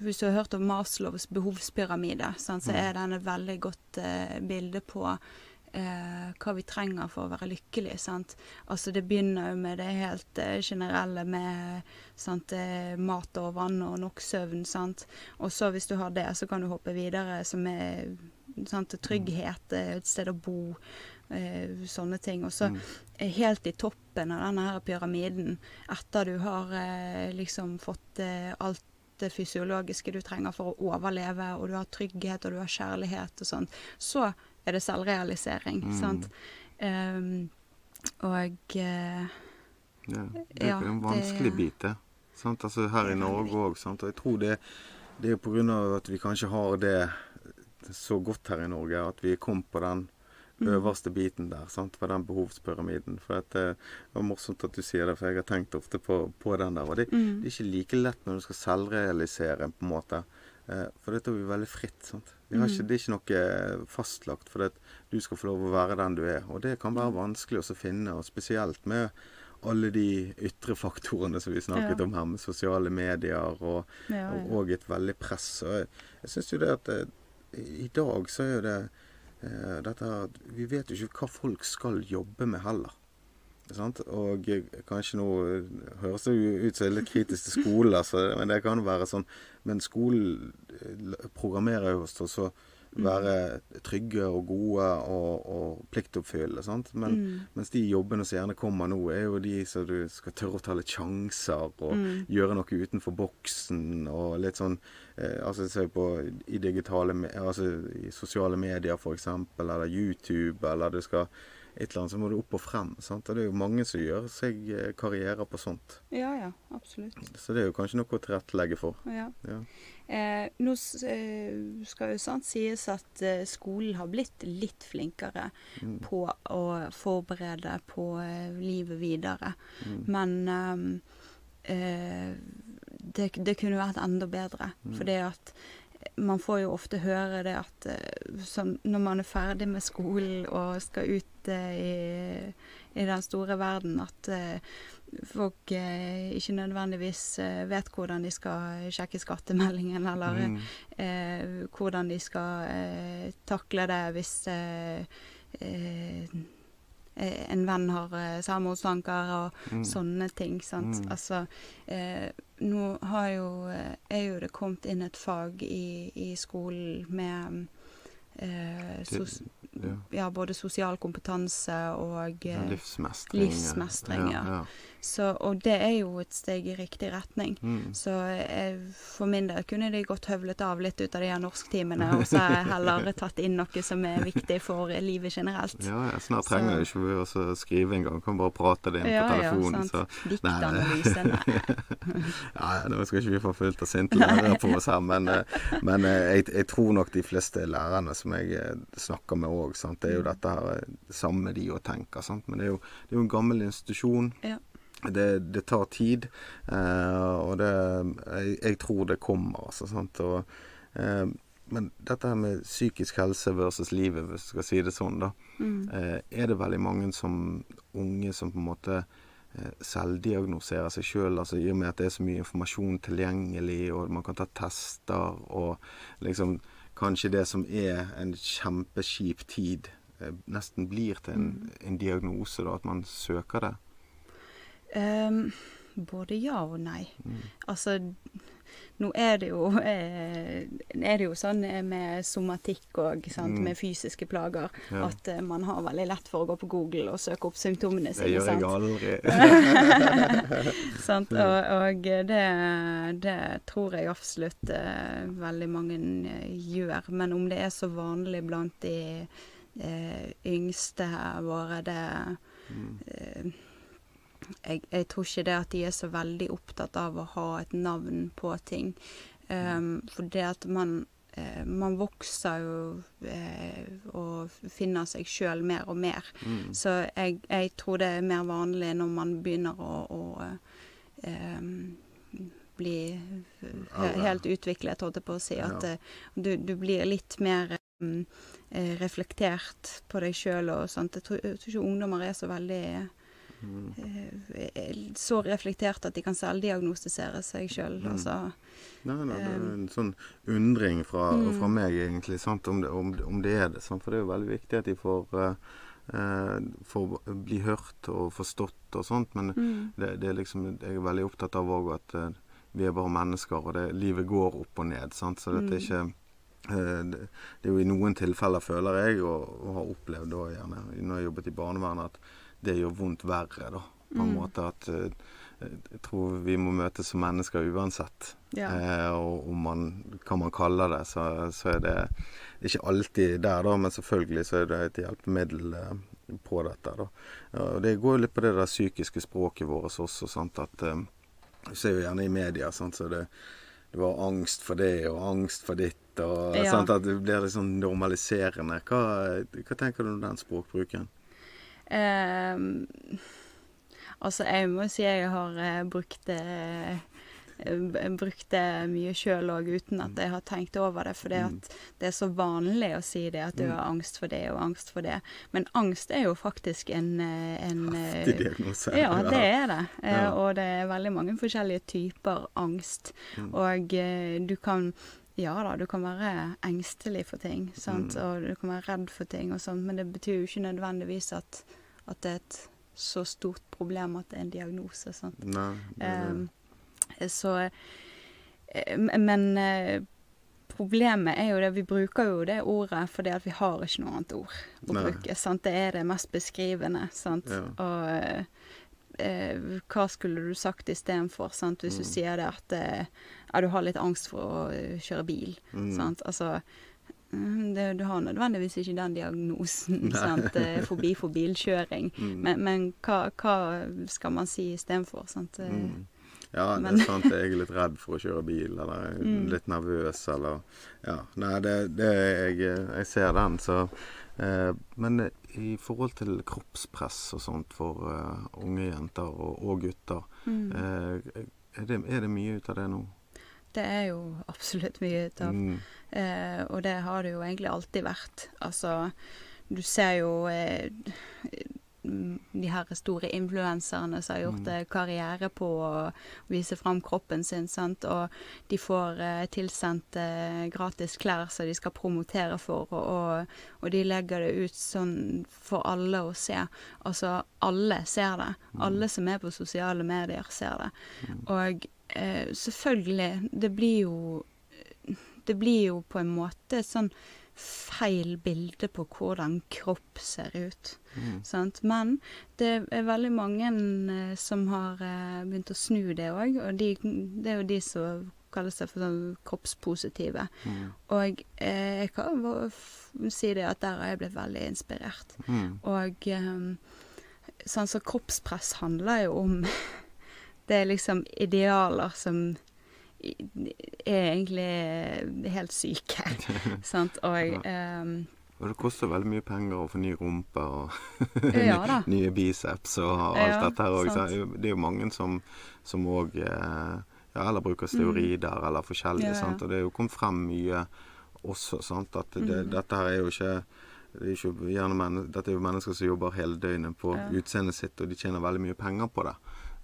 Hvis du har hørt om Maslows behovspyramide, sant, så Mm. er den et veldig godt eh, bilde på eh, hva vi trenger for å være lykkelige. sant? Altså Det begynner jo med det helt eh, generelle med sant, eh, mat og vann og nok søvn. sant? Og så hvis du har det, så kan du hoppe videre, som er sant, trygghet, eh, et sted å bo. Eh, sånne ting. Og så Mm. helt i toppen av denne her pyramiden, etter du har liksom fått alt det fysiologiske du trenger for å overleve, og du har trygghet og du har kjærlighet og sånt, så er det selvrealisering. Mm. sant? Um, og uh, Ja, det er Ja, en det- vanskelig bit, det. Sant? Altså, her i Norge òg. Og jeg tror det, det er av at vi kanskje har det så godt her i Norge, at vi kom på den. Øverste biten der, sant? På den behovspyramiden. For at det var morsomt at du sier det, for jeg har tenkt ofte på, på den der. Og det, mm, det er ikke like lett når du skal selvrealisere, på en måte. Eh, for dette er jo veldig fritt. sant? Vi har ikke, Mm. det er ikke noe fastlagt for at du skal få lov å være den du er. Og det kan være Mm. vanskelig å finne, og spesielt med alle de ytre faktorene som vi snakket Ja. om her, med sosiale medier og, ja, og, ja. og et veldig press. Og jeg, jeg syns jo det at det, i dag så er jo det eh, dette her Vi vet jo ikke hva folk skal jobbe med heller. Og eh, kanskje nå eh, høres det ut som jeg er litt kritisk til skolen, altså, men det kan være sånn Men skolen eh, programmerer jo også, så være trygge og gode og, og pliktoppfyllende. sant? Men, Mm, mens de jobbene som gjerne kommer nå, er jo de som du skal tørre å ta litt sjanser og mm, gjøre noe utenfor boksen og litt sånn eh, Altså se på i digitale Altså i sosiale medier for eksempel, eller YouTube, eller du skal et eller annet, så må du opp og frem. sant? Og det er jo mange som gjør seg karrierer karriere på sånt. ja, ja, absolutt. Så det er jo kanskje noe å tilrettelegge for. Ja. Ja. Eh, nå eh, skal jo sant sies at eh, skolen har blitt litt flinkere Mm. på å forberede på eh, livet videre. Mm. Men ehm, eh, det, det kunne vært enda bedre. Mm. Fordi at man får jo ofte høre det at eh, sånn, når man er ferdig med skolen og skal ut eh, i, i den store verden, at eh, folk ikke nødvendigvis vet hvordan de skal sjekke skattemeldingen, eller Mm. eh, hvordan de skal takle det hvis en venn har selvmordstanker og Mm. sånne ting. Sant? Mm. Altså, eh, nå har jo, eh, er jo det kommet inn et fag i, i skolen med eh, sos, ja. ja, både sosial kompetanse og eh, livsmestring. livsmestring, ja. ja. Så, Og det er jo et steg i riktig retning. Mm. Så jeg, for min del kunne de godt høvlet av litt ut av de her norsktimene, *laughs* og så har jeg heller tatt inn noe som er viktig for livet generelt. Ja, ja, snart Så- trenger du ikke vi å skrive engang. Kan bare prate det inn på telefonen. Ja, så Diktanalyse, nei. *laughs* Ja, ja, Nå skal ikke vi få fullt av sinte lærere på oss her, men, eh, men eh, jeg, jeg tror nok de fleste lærerne som jeg eh, snakker med òg, det er jo dette her eh, samme de òg tenker. Sant? Men det er, jo, det er jo en gammel institusjon. Ja. Det, det tar tid, eh, og det jeg, jeg tror det kommer, altså. Sant? Og, eh, men dette her med psykisk helse versus livet, hvis du skal si det sånn, da. Mm. Eh, er det veldig mange som unge som på en måte eh, selvdiagnoserer seg sjøl, altså i og med at det er så mye informasjon tilgjengelig, og man kan ta tester, og liksom kanskje det som er en kjempeskip tid, nesten blir til en, en diagnose, da, at man søker det. Ehm, både ja og nei. Mm. Altså, nå er det jo, eh, er det jo sånn eh, med somatikk og sant, Mm. med fysiske plager, Ja. at eh, man har veldig lett for å gå på Google og søke opp symptomene sine. Det gjør jeg aldri. *laughs* sant? Og, og det, det tror jeg absolutt veldig mange gjør. Men om det er så vanlig blant de eh, yngste våre, det Mm. eh, jeg, jeg tror ikke det at de er så veldig opptatt av å ha et navn på ting. Um, for det at man eh, man vokser jo eh, og finner seg sjøl mer og mer. Mm. Så jeg, jeg tror det er mer vanlig når man begynner å, å eh, bli helt utviklet, holdt jeg på å si. At Ja. eh, du, du blir litt mer mm, eh, reflektert på deg sjøl og sånt. Jeg tror, jeg tror ikke ungdommer er så veldig så reflektert at de kan selvdiagnostisere seg sjøl. Mm. Altså, Nei, nei, det er Um, en sånn undring fra, mm. fra meg, egentlig, sant? Om, det, om, om det er det. Sant? For det er jo veldig viktig at de får, eh, for å bli hørt og forstått og sånt. Men mm, det, det er liksom, jeg er veldig opptatt av òg at eh, vi er bare mennesker, og det, livet går opp og ned. Sant? Så dette er Mm. ikke eh, det, det er jo i noen tilfeller, føler jeg, og, og har opplevd da gjerne når jeg jobbet i barnevernet, at det gjør vondt verre, da. På en Mm. måte at eh, jeg tror vi må møtes som mennesker uansett. ja. Eh, og om man, hva man kaller det, så, så er det ikke alltid der, da, men selvfølgelig så er det et hjelpemiddel eh, på dette. da. Og det går jo litt på det der psykiske språket vårt også. sant, at eh, Du ser jo gjerne i media sant, så det, det var angst for det og angst for ditt. og Ja. sant, At det blir litt sånn normaliserende. Hva, hva tenker du om den språkbruken? Ehm, altså, jeg må si jeg har eh, brukt det eh, brukt det mye sjøl òg, uten at jeg har tenkt over det. For det, er så vanlig å si det, at du har angst for det og angst for det. Men angst er jo faktisk en, eh, en Heftig diagnose. Ja, det er det. Ja. Og det er veldig mange forskjellige typer angst. Mm. Og du kan ja da, du kan være engstelig for ting, sant? Mm. og du kan være redd for ting og sånt, men det betyr jo ikke nødvendigvis at, at det er et så stort problem at det er en diagnose. Sant? Nei, nei, nei. så eh, Men eh, problemet er jo det Vi bruker jo det ordet fordi at vi har ikke noe annet ord å bruke. Sant? Det er det mest beskrivende. Sant? Ja. Og eh, eh, hva skulle du sagt istedenfor, hvis du Mm. sier det at eh, ja, du har litt angst for å eh, kjøre bil. mm. Sant? Altså det, Du har nødvendigvis ikke den diagnosen, sant? eh, fobi for bilkjøring. *laughs* Mm. Men, men hva, hva skal man si istedenfor? Eh, Mm. Ja, det er sant. Jeg er litt redd for å kjøre bil, eller er Mm. litt nervøs, eller Ja. Nei, det, det jeg, jeg ser den, så eh, Men i forhold til kroppspress og sånt for uh, unge jenter og, og gutter, mm. eh, er, det, er det mye ut av det nå? Det er jo absolutt mye ut av. Mm. Eh, og det har det jo egentlig alltid vært. Altså, du ser jo eh, de her store influenserne som har gjort Mm. karriere på å vise fram kroppen sin, sant. Og de får eh, tilsendt eh, gratis klær som de skal promotere for, og, og, og de legger det ut sånn for alle å se. Altså, alle ser det. Mm. Alle som er på sosiale medier, ser det. Mm. Og selvfølgelig, det blir jo Det blir jo på en måte sånn feil bilde på hvordan kropp ser ut. Mm. Sant? Men det er veldig mange eh, som har eh, begynt å snu det òg, og de, det er jo de som kaller seg for sånn kroppspositive. Mm. Og eh, jeg kan si det at der har jeg blitt veldig inspirert. Mm. Og eh, sånn så kroppspress handler jo om *laughs* Det er liksom idealer som i- er egentlig helt syke. *laughs* sant? Og um, Og det koster veldig mye penger å få ny rumpe og Ja *laughs* nye biceps og alt Ja, dette her òg. Det er jo mange som som eh, ja, eller bruker eller forskjellig. Mm. Ja, ja. Sant? Og det er jo kommet frem mye også. Sant? At det, Mm. dette her er jo ikke det er ikke gjerne Dette er jo mennesker som jobber hele døgnet på Ja. utseendet sitt, og de tjener veldig mye penger på det.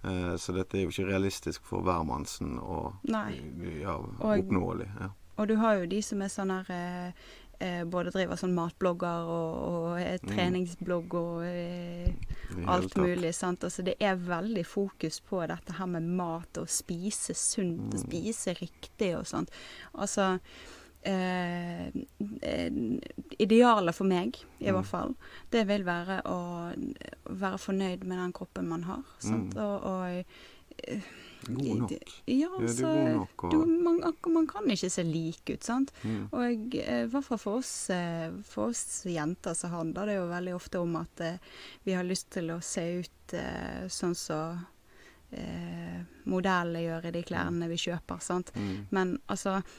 Eh, så dette er jo ikke realistisk for hvermannsen og Nei. ja, Og- oppnåelig. Ja. Og du har jo de som er sånn her eh, eh, Både driver sånn matblogger og, og Mm. treningsblogg og eh, alt mulig. sant? Altså Det er veldig fokus på dette her med mat og spise sunt og Mm. spise riktig og sånt. Altså eh, eh, Idealet for meg, i Mm. hvert fall, det vil være å være fornøyd med den kroppen man har. sant? Mm. Og, og God nok. Ja, Ja, er så god nok. Og, du, man, man kan ikke se lik ut, sant? mm. Og eh, i hvert fall for oss, eh, for oss jenter så handler det jo veldig ofte om at eh, vi har lyst til å se ut eh, sånn som eh, modellene gjør i de klærne vi kjøper, sant. Mm. Men altså eh,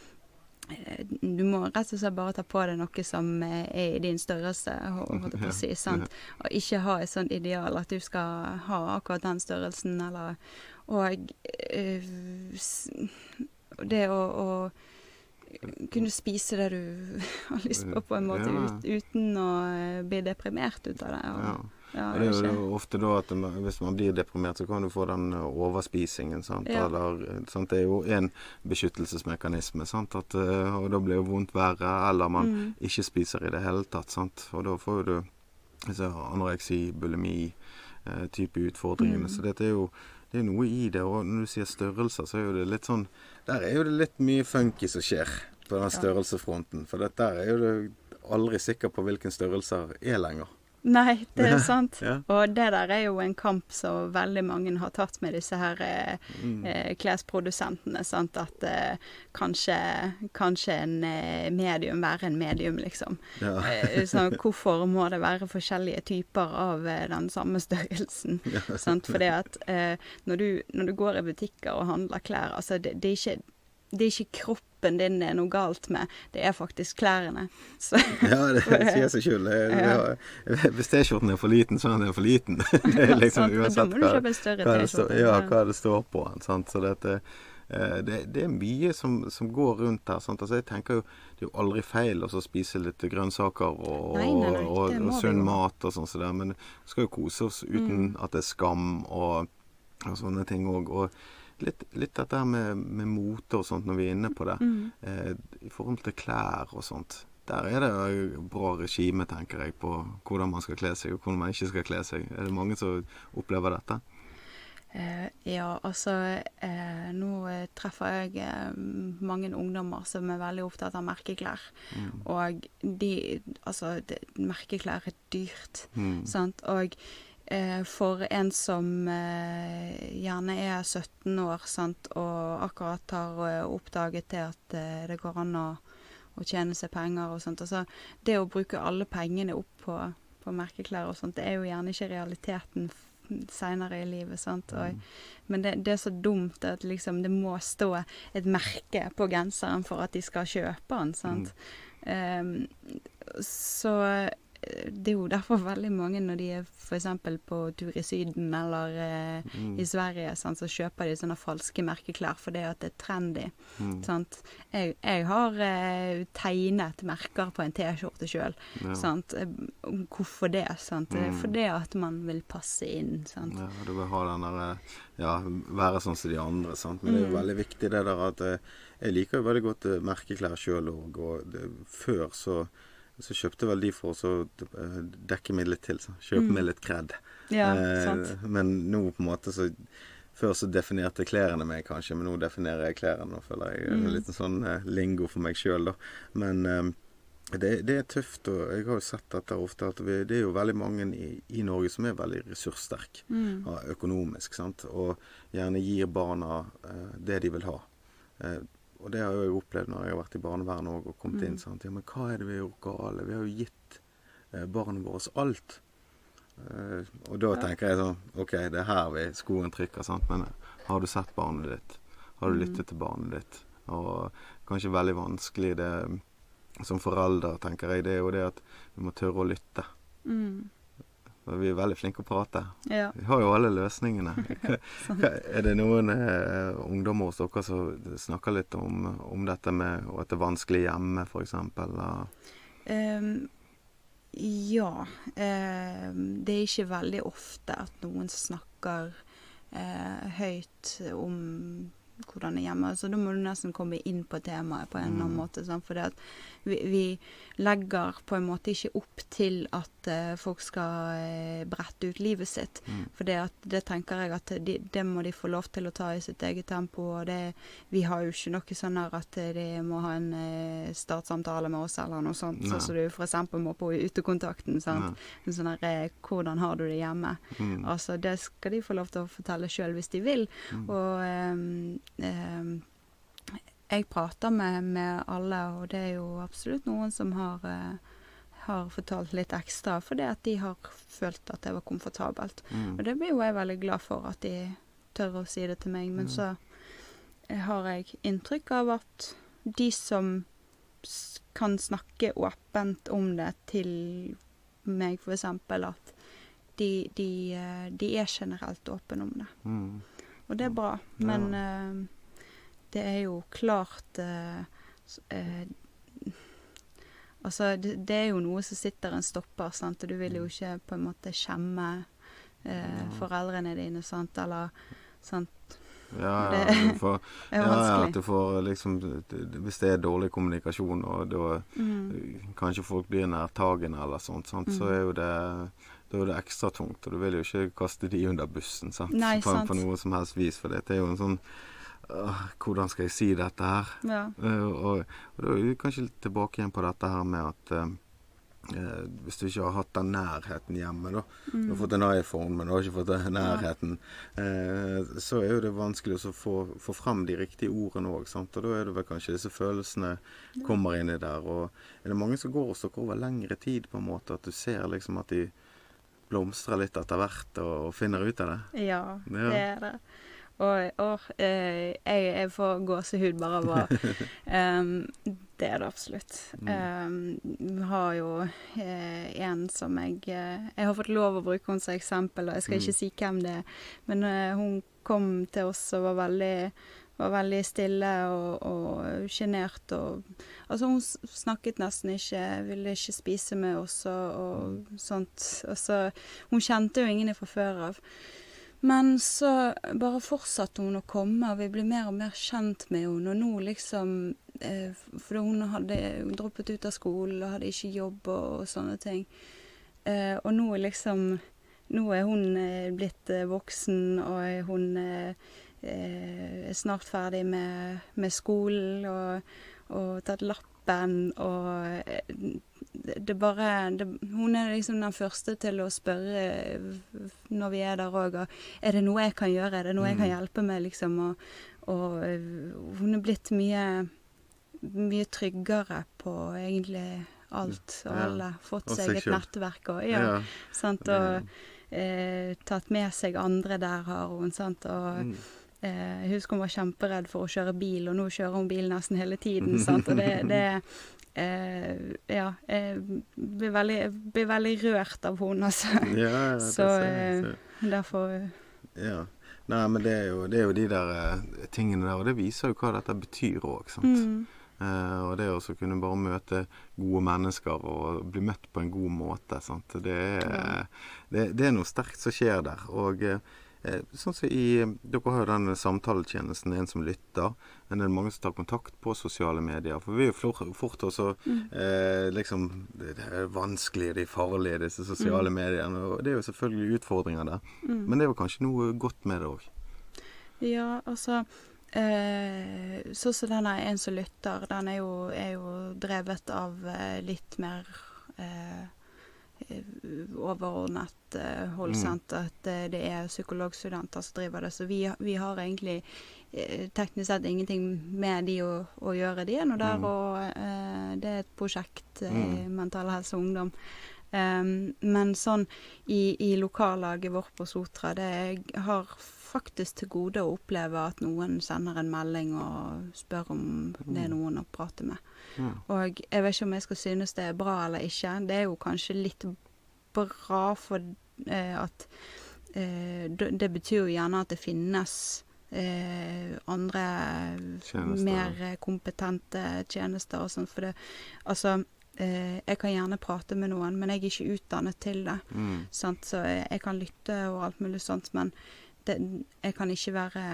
du må rett og slett bare ta på deg noe som eh, er i din størrelse, holdt jeg på å si. sant? Og ikke ha et sånt ideal at du skal ha akkurat den størrelsen, eller Og eh, det å, å kunne spise det du *laughs* har lyst på, på en måte, ut, uten å eh, bli deprimert ut av det. Og, Ja. Og det er jo ofte da at man, hvis man blir deprimert, så kan du få den eh, overspisingen. sant? Ja. Eller, eh, sant? Det er jo en beskyttelsesmekanisme. sant? At, eh, og da blir jo vondt verre, eller man Mm. ikke spiser i det hele tatt. sant? Og da får du altså, anoreksi, bulimi, eh, type utfordringene. Mm. Så dette er jo det er noe i det. Og når du sier størrelser, så er jo det litt sånn Der er jo det litt mye funky som skjer på den størrelsesfronten. For dette der er jo du aldri sikker på hvilken størrelser er lenger. Nei, det er sant. Ja. Og det der er jo en kamp som veldig mange har tatt med disse her eh, Mm. eh, klesprodusentene. Sant? At eh, kanskje, kanskje en eh, medium være en medium, liksom. Ja. sånn, hvorfor må det være forskjellige typer av eh, den samme størrelsen? sant? Fordi at eh, når, du, når du går i butikker og handler klær, altså det, det, er ikke, det er ikke kroppen din det er noe galt med, det er faktisk klærne. *laughs* Så, Ja, det sier seg sjøl. Hvis T-skjorten er for liten, så er den for liten. *laughs* Det er liksom ja, uansett hva, hva, det står, ja, hva det står på den. Sant? Så dette, eh, det, det er mye som, som går rundt her. Sant? Altså, jeg tenker jo det er jo aldri feil å spise litt grønnsaker og, Nei, nei, nei, og, og sunn mat og sånn så men vi skal jo kose oss uten at det er skam og, og sånne ting òg. Og litt, litt dette her med, med mote og sånt når vi er inne på det. Mm. Eh, I forhold til klær og sånt. Der er det jo bra regime, tenker jeg, på hvordan man skal kle seg, og hvordan man ikke skal kle seg. Er det mange som opplever dette? Eh, ja, altså eh, Nå eh, treffer jeg eh, mange ungdommer som er veldig opptatt av merkeklær. Mm. Og de Altså, det, merkeklær er dyrt, Mm. sant. Og for en som eh, gjerne er 17 år, sant, og akkurat har eh, oppdaget det at eh, det går an å, å tjene seg penger og sånt. Altså, det å bruke alle pengene opp på, på merkeklær og sånt, det er jo gjerne ikke realiteten seinere i livet. sant? Og, men det, det er så dumt at liksom det må stå et merke på genseren for at de skal kjøpe den. sant? Ehm, så eh, det er jo derfor veldig mange når de er f.eks. på tur i Syden eller eh, Mm. i Sverige, sånn, så kjøper de sånne falske merkeklær fordi at det er trendy. Mm. Sant? Jeg, jeg har eh, tegnet merker på en T-skjorte sjøl. Ja. Eh, Hvorfor det? Sant? Det er Mm. Fordi at man vil passe inn. Sant? Ja, du vil ha den der eh, Ja, være sånn som de andre, sant. Men det er jo Mm. veldig viktig det der at eh, Jeg liker jo veldig godt eh, merkeklær sjøl òg, og det, før så så kjøpte vel de for å så, eh, dekke meg litt til. Så. Kjøpe Mm. meg litt kred. Ja, Eh, men nå på en måte så Før så definerte klærne meg kanskje, men nå definerer jeg klærne. Og føler jeg Mm. en liten sånn eh, lingo for meg sjøl, da. Men eh, det, det er tøft, og jeg har jo sett dette ofte, at vi, det er jo veldig mange i, i Norge som er veldig ressurssterke Mm. økonomisk, sant? og gjerne gir barna eh, det de vil ha. Og det har jeg jo opplevd når jeg har vært i barnevernet òg og kommet Mm. inn. sant? Ja, men hva er det vi har gjort galt? Vi har jo gitt eh, barna våre alt. Eh, og da Ja. tenker jeg sånn OK, det er her vi skoen trykker, sant? men har du sett barnet ditt? Har du Mm. lyttet til barnet ditt? Og kanskje veldig vanskelig det som forelder, tenker jeg, det er jo det at vi må tørre å lytte. Mm. Vi er veldig flinke å prate. Ja. Vi har jo alle løsningene. *laughs* *laughs* Er det noen eh, ungdommer hos dere som snakker litt om, om dette med at det er vanskelig hjemme, f.eks.? Um, ja. Um, det er ikke veldig ofte at noen snakker uh, høyt om hvordan det er hjemme. Så da må du nesten komme inn på temaet på en eller annen Mm. måte. Sånn, For vi, vi legger på en måte ikke opp til at uh, folk skal uh, brette ut livet sitt. Mm. For det, at, det tenker jeg at de, det må de få lov til å ta i sitt eget tempo. Og det, vi har jo ikke noe sånn her at de må ha en uh, startsamtale med oss eller noe sånt. Sånn som du f.eks. må på utekontakten. sant? En sånn her 'Hvordan har du det hjemme?' Mm. Altså, Det skal de få lov til å fortelle sjøl hvis de vil. Mm. Og ehm, jeg prater med, med alle, og det er jo absolutt noen som har, eh, har fortalt litt ekstra fordi at de har følt at det var komfortabelt. Mm. Og det blir jo jeg veldig glad for at de tør å si det til meg. Men mm. så eh, har jeg inntrykk av at de som kan snakke åpent om det til meg, f.eks., at de, de, eh, de er generelt åpne om det. Mm. Og det er bra. Ja. Men eh, det er jo klart eh, eh, Altså, det, det er jo noe som sitter en stopper, sant, og du vil jo ikke på en måte skjemme eh, foreldrene dine, sant, eller sant. Ja, ja, du får, *laughs* ja, ja, at du får liksom Hvis det er dårlig kommunikasjon, og da Mm. kanskje folk blir nærtagende eller sånt, sant, så Mm. er jo det da er det ekstra tungt, og du vil jo ikke kaste de under bussen sant? Nei, på, sant. på noe som helst vis. For det er jo en sånn øh, Hvordan skal jeg si dette her? Ja. Uh, og, og da er vi kanskje litt tilbake igjen på dette her med at uh, uh, hvis du ikke har hatt den nærheten hjemme, da. Mm. Du har fått en iPhone, men du har ikke fått den nærheten. Så er jo det vanskelig å få, få fram de riktige ordene òg. Og da er det vel kanskje disse følelsene kommer inn i der. Og er det mange som går og står over lengre tid, på en måte, at du ser liksom at de blomstrer litt etter hvert og, og finner ut av det? Ja, Ja. det er det. Og, og eh, jeg, jeg får gåsehud bare av å *laughs* um, Det er det absolutt. Um, Vi har jo eh, en som jeg eh, Jeg har fått lov å bruke henne som eksempel, og jeg skal ikke si hvem det er. Men eh, hun kom til oss og var veldig var veldig stille og, sjenert. Og, altså hun snakket nesten ikke, ville ikke spise med oss og, og sånt. Altså, hun kjente jo ingen fra før av. Men så bare fortsatte hun å komme, og vi ble mer og mer kjent med henne. Og nå liksom eh, For hun hadde droppet ut av skolen og hadde ikke jobb og, og sånne ting. Eh, og nå liksom Nå er hun eh, blitt eh, voksen, og hun eh, er snart ferdig med, med skolen og, og tatt lappen og eh, det, det bare det, Hun er liksom den første til å spørre eh, når vi er der òg. Er det noe jeg kan gjøre? Er det noe jeg kan Mm. hjelpe med? liksom, og, og eh, hun er blitt mye mye tryggere på egentlig alt og alle. Fått Og seg et nettverk og ja, sant, og eh, tatt med seg andre der har hun. sant, og Mm. eh, Jeg husker hun var kjemperedd for å kjøre bil, og nå kjører hun bil nesten hele tiden. *laughs* sant, og det, det eh, Ja, jeg blir veldig, blir veldig rørt av henne, altså. Ja, ja, det Så, eh. Derfor Ja. Nei, men det er jo, det er jo de der eh, tingene der, og det viser jo hva dette betyr òg, sant. mm, Eh, og det å kunne bare møte gode mennesker og bli møtt på en god måte, sant. Det er, Ja. det, det er noe sterkt som skjer der. Og eh, eh, sånn som i Dere har jo den samtaletjenesten, en som lytter. Men det er mange som tar kontakt på sosiale medier. For vi er jo fort også eh, liksom Det det er vanskelig, de er farlige, disse sosiale mediene. Og det er jo selvfølgelig utfordringer der. mm. Men det er jo kanskje noe godt med det òg. Ja, altså eh, Sånn som den er En som lytter, den er jo, er jo drevet av eh, litt mer eh, eh, overordnet eh, hold, Mm. At eh, det er psykologstudenter som driver det. Så vi, vi har egentlig eh, teknisk sett ingenting med de å, å gjøre. De er nå der, Mm. og eh, det er et prosjekt, eh, Mm. Mental Helse og Ungdom. Um, men sånn i, i lokallaget vårt på Sotra, det jeg har faktisk til gode å oppleve at noen sender en melding og spør om det er noen å prate med. Ja. Og jeg vet ikke om jeg skal synes det er bra eller ikke. Det er jo kanskje litt bra for eh, at eh, Det betyr jo gjerne at det finnes eh, andre Tjenester. mer kompetente tjenester og sånn. For det Altså, eh, jeg kan gjerne prate med noen, men jeg er ikke utdannet til det. Mm. Så jeg, jeg kan lytte og alt mulig sånt, men det, jeg kan ikke være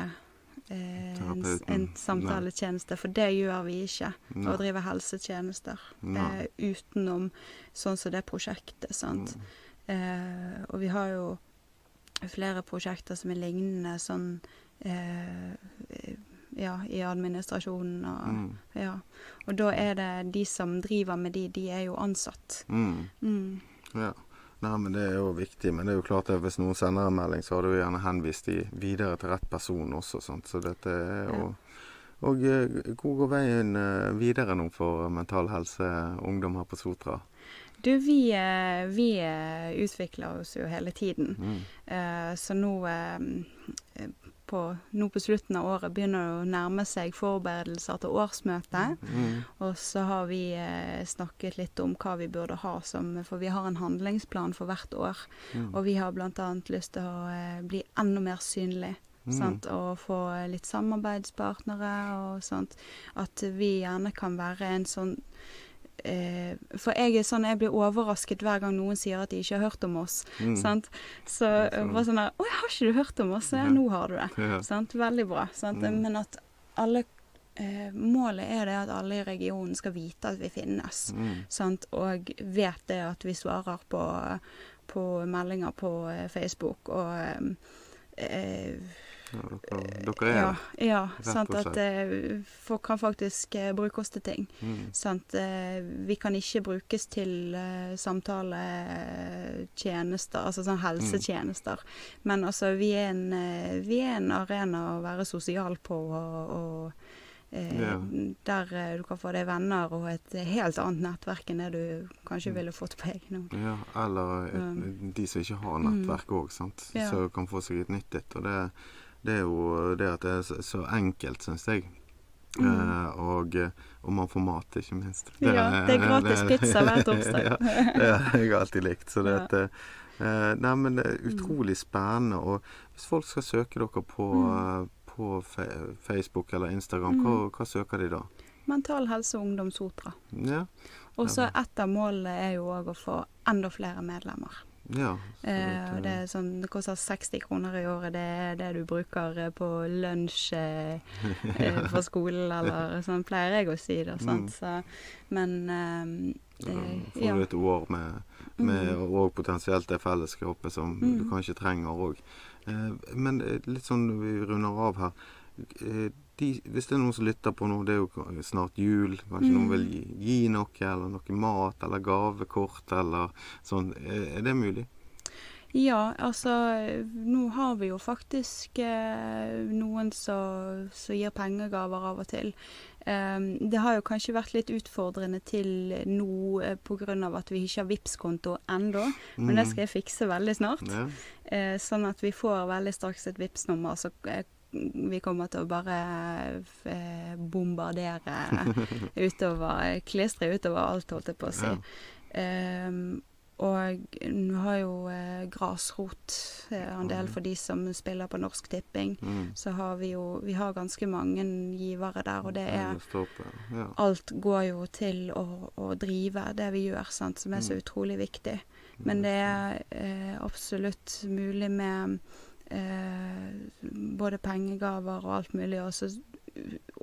eh, en, en samtaletjeneste, for det gjør vi ikke. Nei. Å drive helsetjenester eh, utenom sånn som det prosjektet, sant. Mm. Eh, og vi har jo flere prosjekter som er lignende sånn eh, ja, i administrasjonen og Mm. ja. Og da er det de som driver med de, de er jo ansatt. Mm. Mm. Ja. Nei, men Det er jo viktig. Men det er jo klart at hvis noen sender en melding, så har du gjerne henvist de videre til rett person også. Sant? Så dette er jo Og eh, hvor går veien eh, videre nå for Mental Helse Ungdom her på Sotra? Du, vi, eh, vi eh, utvikler oss jo hele tiden. Mm. Eh, Så nå eh, på, nå på slutten av året begynner det å nærme seg forberedelser til årsmøtet. Mm. Og så har vi eh, snakket litt om hva vi burde ha som For vi har en handlingsplan for hvert år. Mm. Og vi har bl.a. lyst til å eh, bli enda mer synlig. Mm. Sant? Og få litt samarbeidspartnere og sånt. At vi gjerne kan være en sånn For jeg er sånn, jeg blir overrasket hver gang noen sier at de ikke har hørt om oss. Mm. Sant? Så Så- bare sånn der Å, har ikke du hørt om oss? Ja, nå har du det. Ja. Sant? Veldig bra. Sant? Mm. Men at alle eh, Målet er det at alle i regionen skal vite at vi finnes. Mm. Sant? Og vet det at vi svarer på, på meldinger på eh, Facebook og eh, eh, Ja, dere, dere er ja, ja, sant at eh, folk kan faktisk eh, bruke oss til ting. Mm. Sant? Eh, vi kan ikke brukes til eh, samtaletjenester, altså sånn helsetjenester. Men altså, vi er, en, eh, vi er en arena å være sosial på, og, og eh, Ja. der eh, du kan få deg venner og et helt annet nettverk enn det du kanskje Mm. ville fått på egen hånd. Ja, eller et, de som ikke har nettverk òg, sant. Ja. Så kan få seg et nytt et. Og det, det er jo det at det er så, enkelt, syns jeg. Mm. Eh, og, og man får mat, ikke minst. Ja, det er gratis pizza hver *laughs* torsdag. ja, det har jeg alltid likt. Så det Ja. at, uh, Nei, men det er utrolig spennende. Og hvis folk skal søke dere på, Mm. eh, på Facebook eller Instagram, hva, hva søker de da? Mental helse og ungdom Sotra. Ja. Og så et av målene er jo òg å få enda flere medlemmer. Ja Eh, og det, er sånn, det koster 60 kroner i året. Det er det du bruker eh, på lunsj eh, *laughs* ja. på skolen, eller sånn pleier jeg å si det. Sant? Mm. Så, men eh, Da eh, får du et år med, med Mm. og potensielt det fellesskapet som du Mm. kanskje trenger òg. Eh, men eh, litt sånn vi runder av her eh, de, Hvis det er noen som lytter på nå, det er jo snart jul. Kanskje Mm. noen vil gi, gi noe, eller noe mat, eller gavekort, eller sånn. Eh, er det mulig? Ja, altså nå har vi jo faktisk eh, noen som som gir pengegaver av og til. Um, det har jo kanskje vært litt utfordrende til nå eh, pga. at vi ikke har Vipps-konto ennå, men det skal jeg fikse veldig snart. Mm. Ja. Eh, sånn at vi får veldig straks et Vipps-nummer, så eh, vi kommer til å bare eh, bombardere *laughs* utover, eh, klistre utover alt, holdt jeg på å si. Ja. Um, og nå har jo eh, grasrotandel del for de som spiller på Norsk Tipping. Mm. Så har vi jo Vi har ganske mange givere der, og det er ja. Alt går jo til å, å drive det vi gjør, sant, som er så Mm. utrolig viktig. Men det er eh, absolutt mulig med eh, både pengegaver og alt mulig. Og så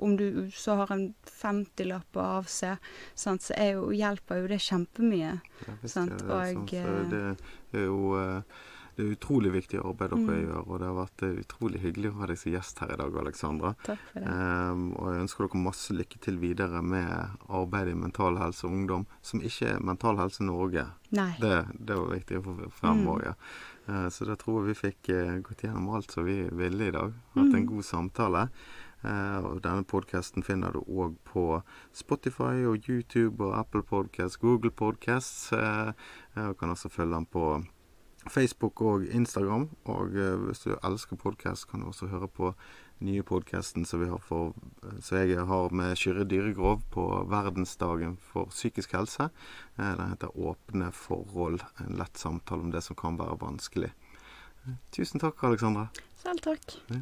om du så har en 50-lapp å avse, sant, så jo, hjelper jo det kjempemye. Ja, Sant, det og, sant? Eh, det, er jo eh, det er utrolig viktig arbeid dere Mm. gjør, og det har vært eh, utrolig hyggelig å ha deg som gjest her i dag, Alexandra. Takk for det. Um, og jeg ønsker dere masse lykke til videre med arbeidet i Mental Helse og Ungdom, som ikke er Mental Helse Norge. Nei. Det, det var viktig å få frem Mm. òg, ja. Eh, så da tror jeg vi fikk eh, gått gjennom alt som vi ville i dag. Hatt en Mm. god samtale. Eh, og denne podkasten finner du òg på Spotify og YouTube og Apple Podcasts, Google Podcasts. Og kan også følge den på Facebook og Instagram. Og hvis du elsker podkast, kan du også høre på nye podkasten som vi har for som jeg har med Kyrre Dyregrov på verdensdagen for psykisk helse. Eh, Den heter 'Åpne forhold'. En lett samtale om det som kan være vanskelig. Eh, Tusen takk, Alexandra. Selv takk. Ja.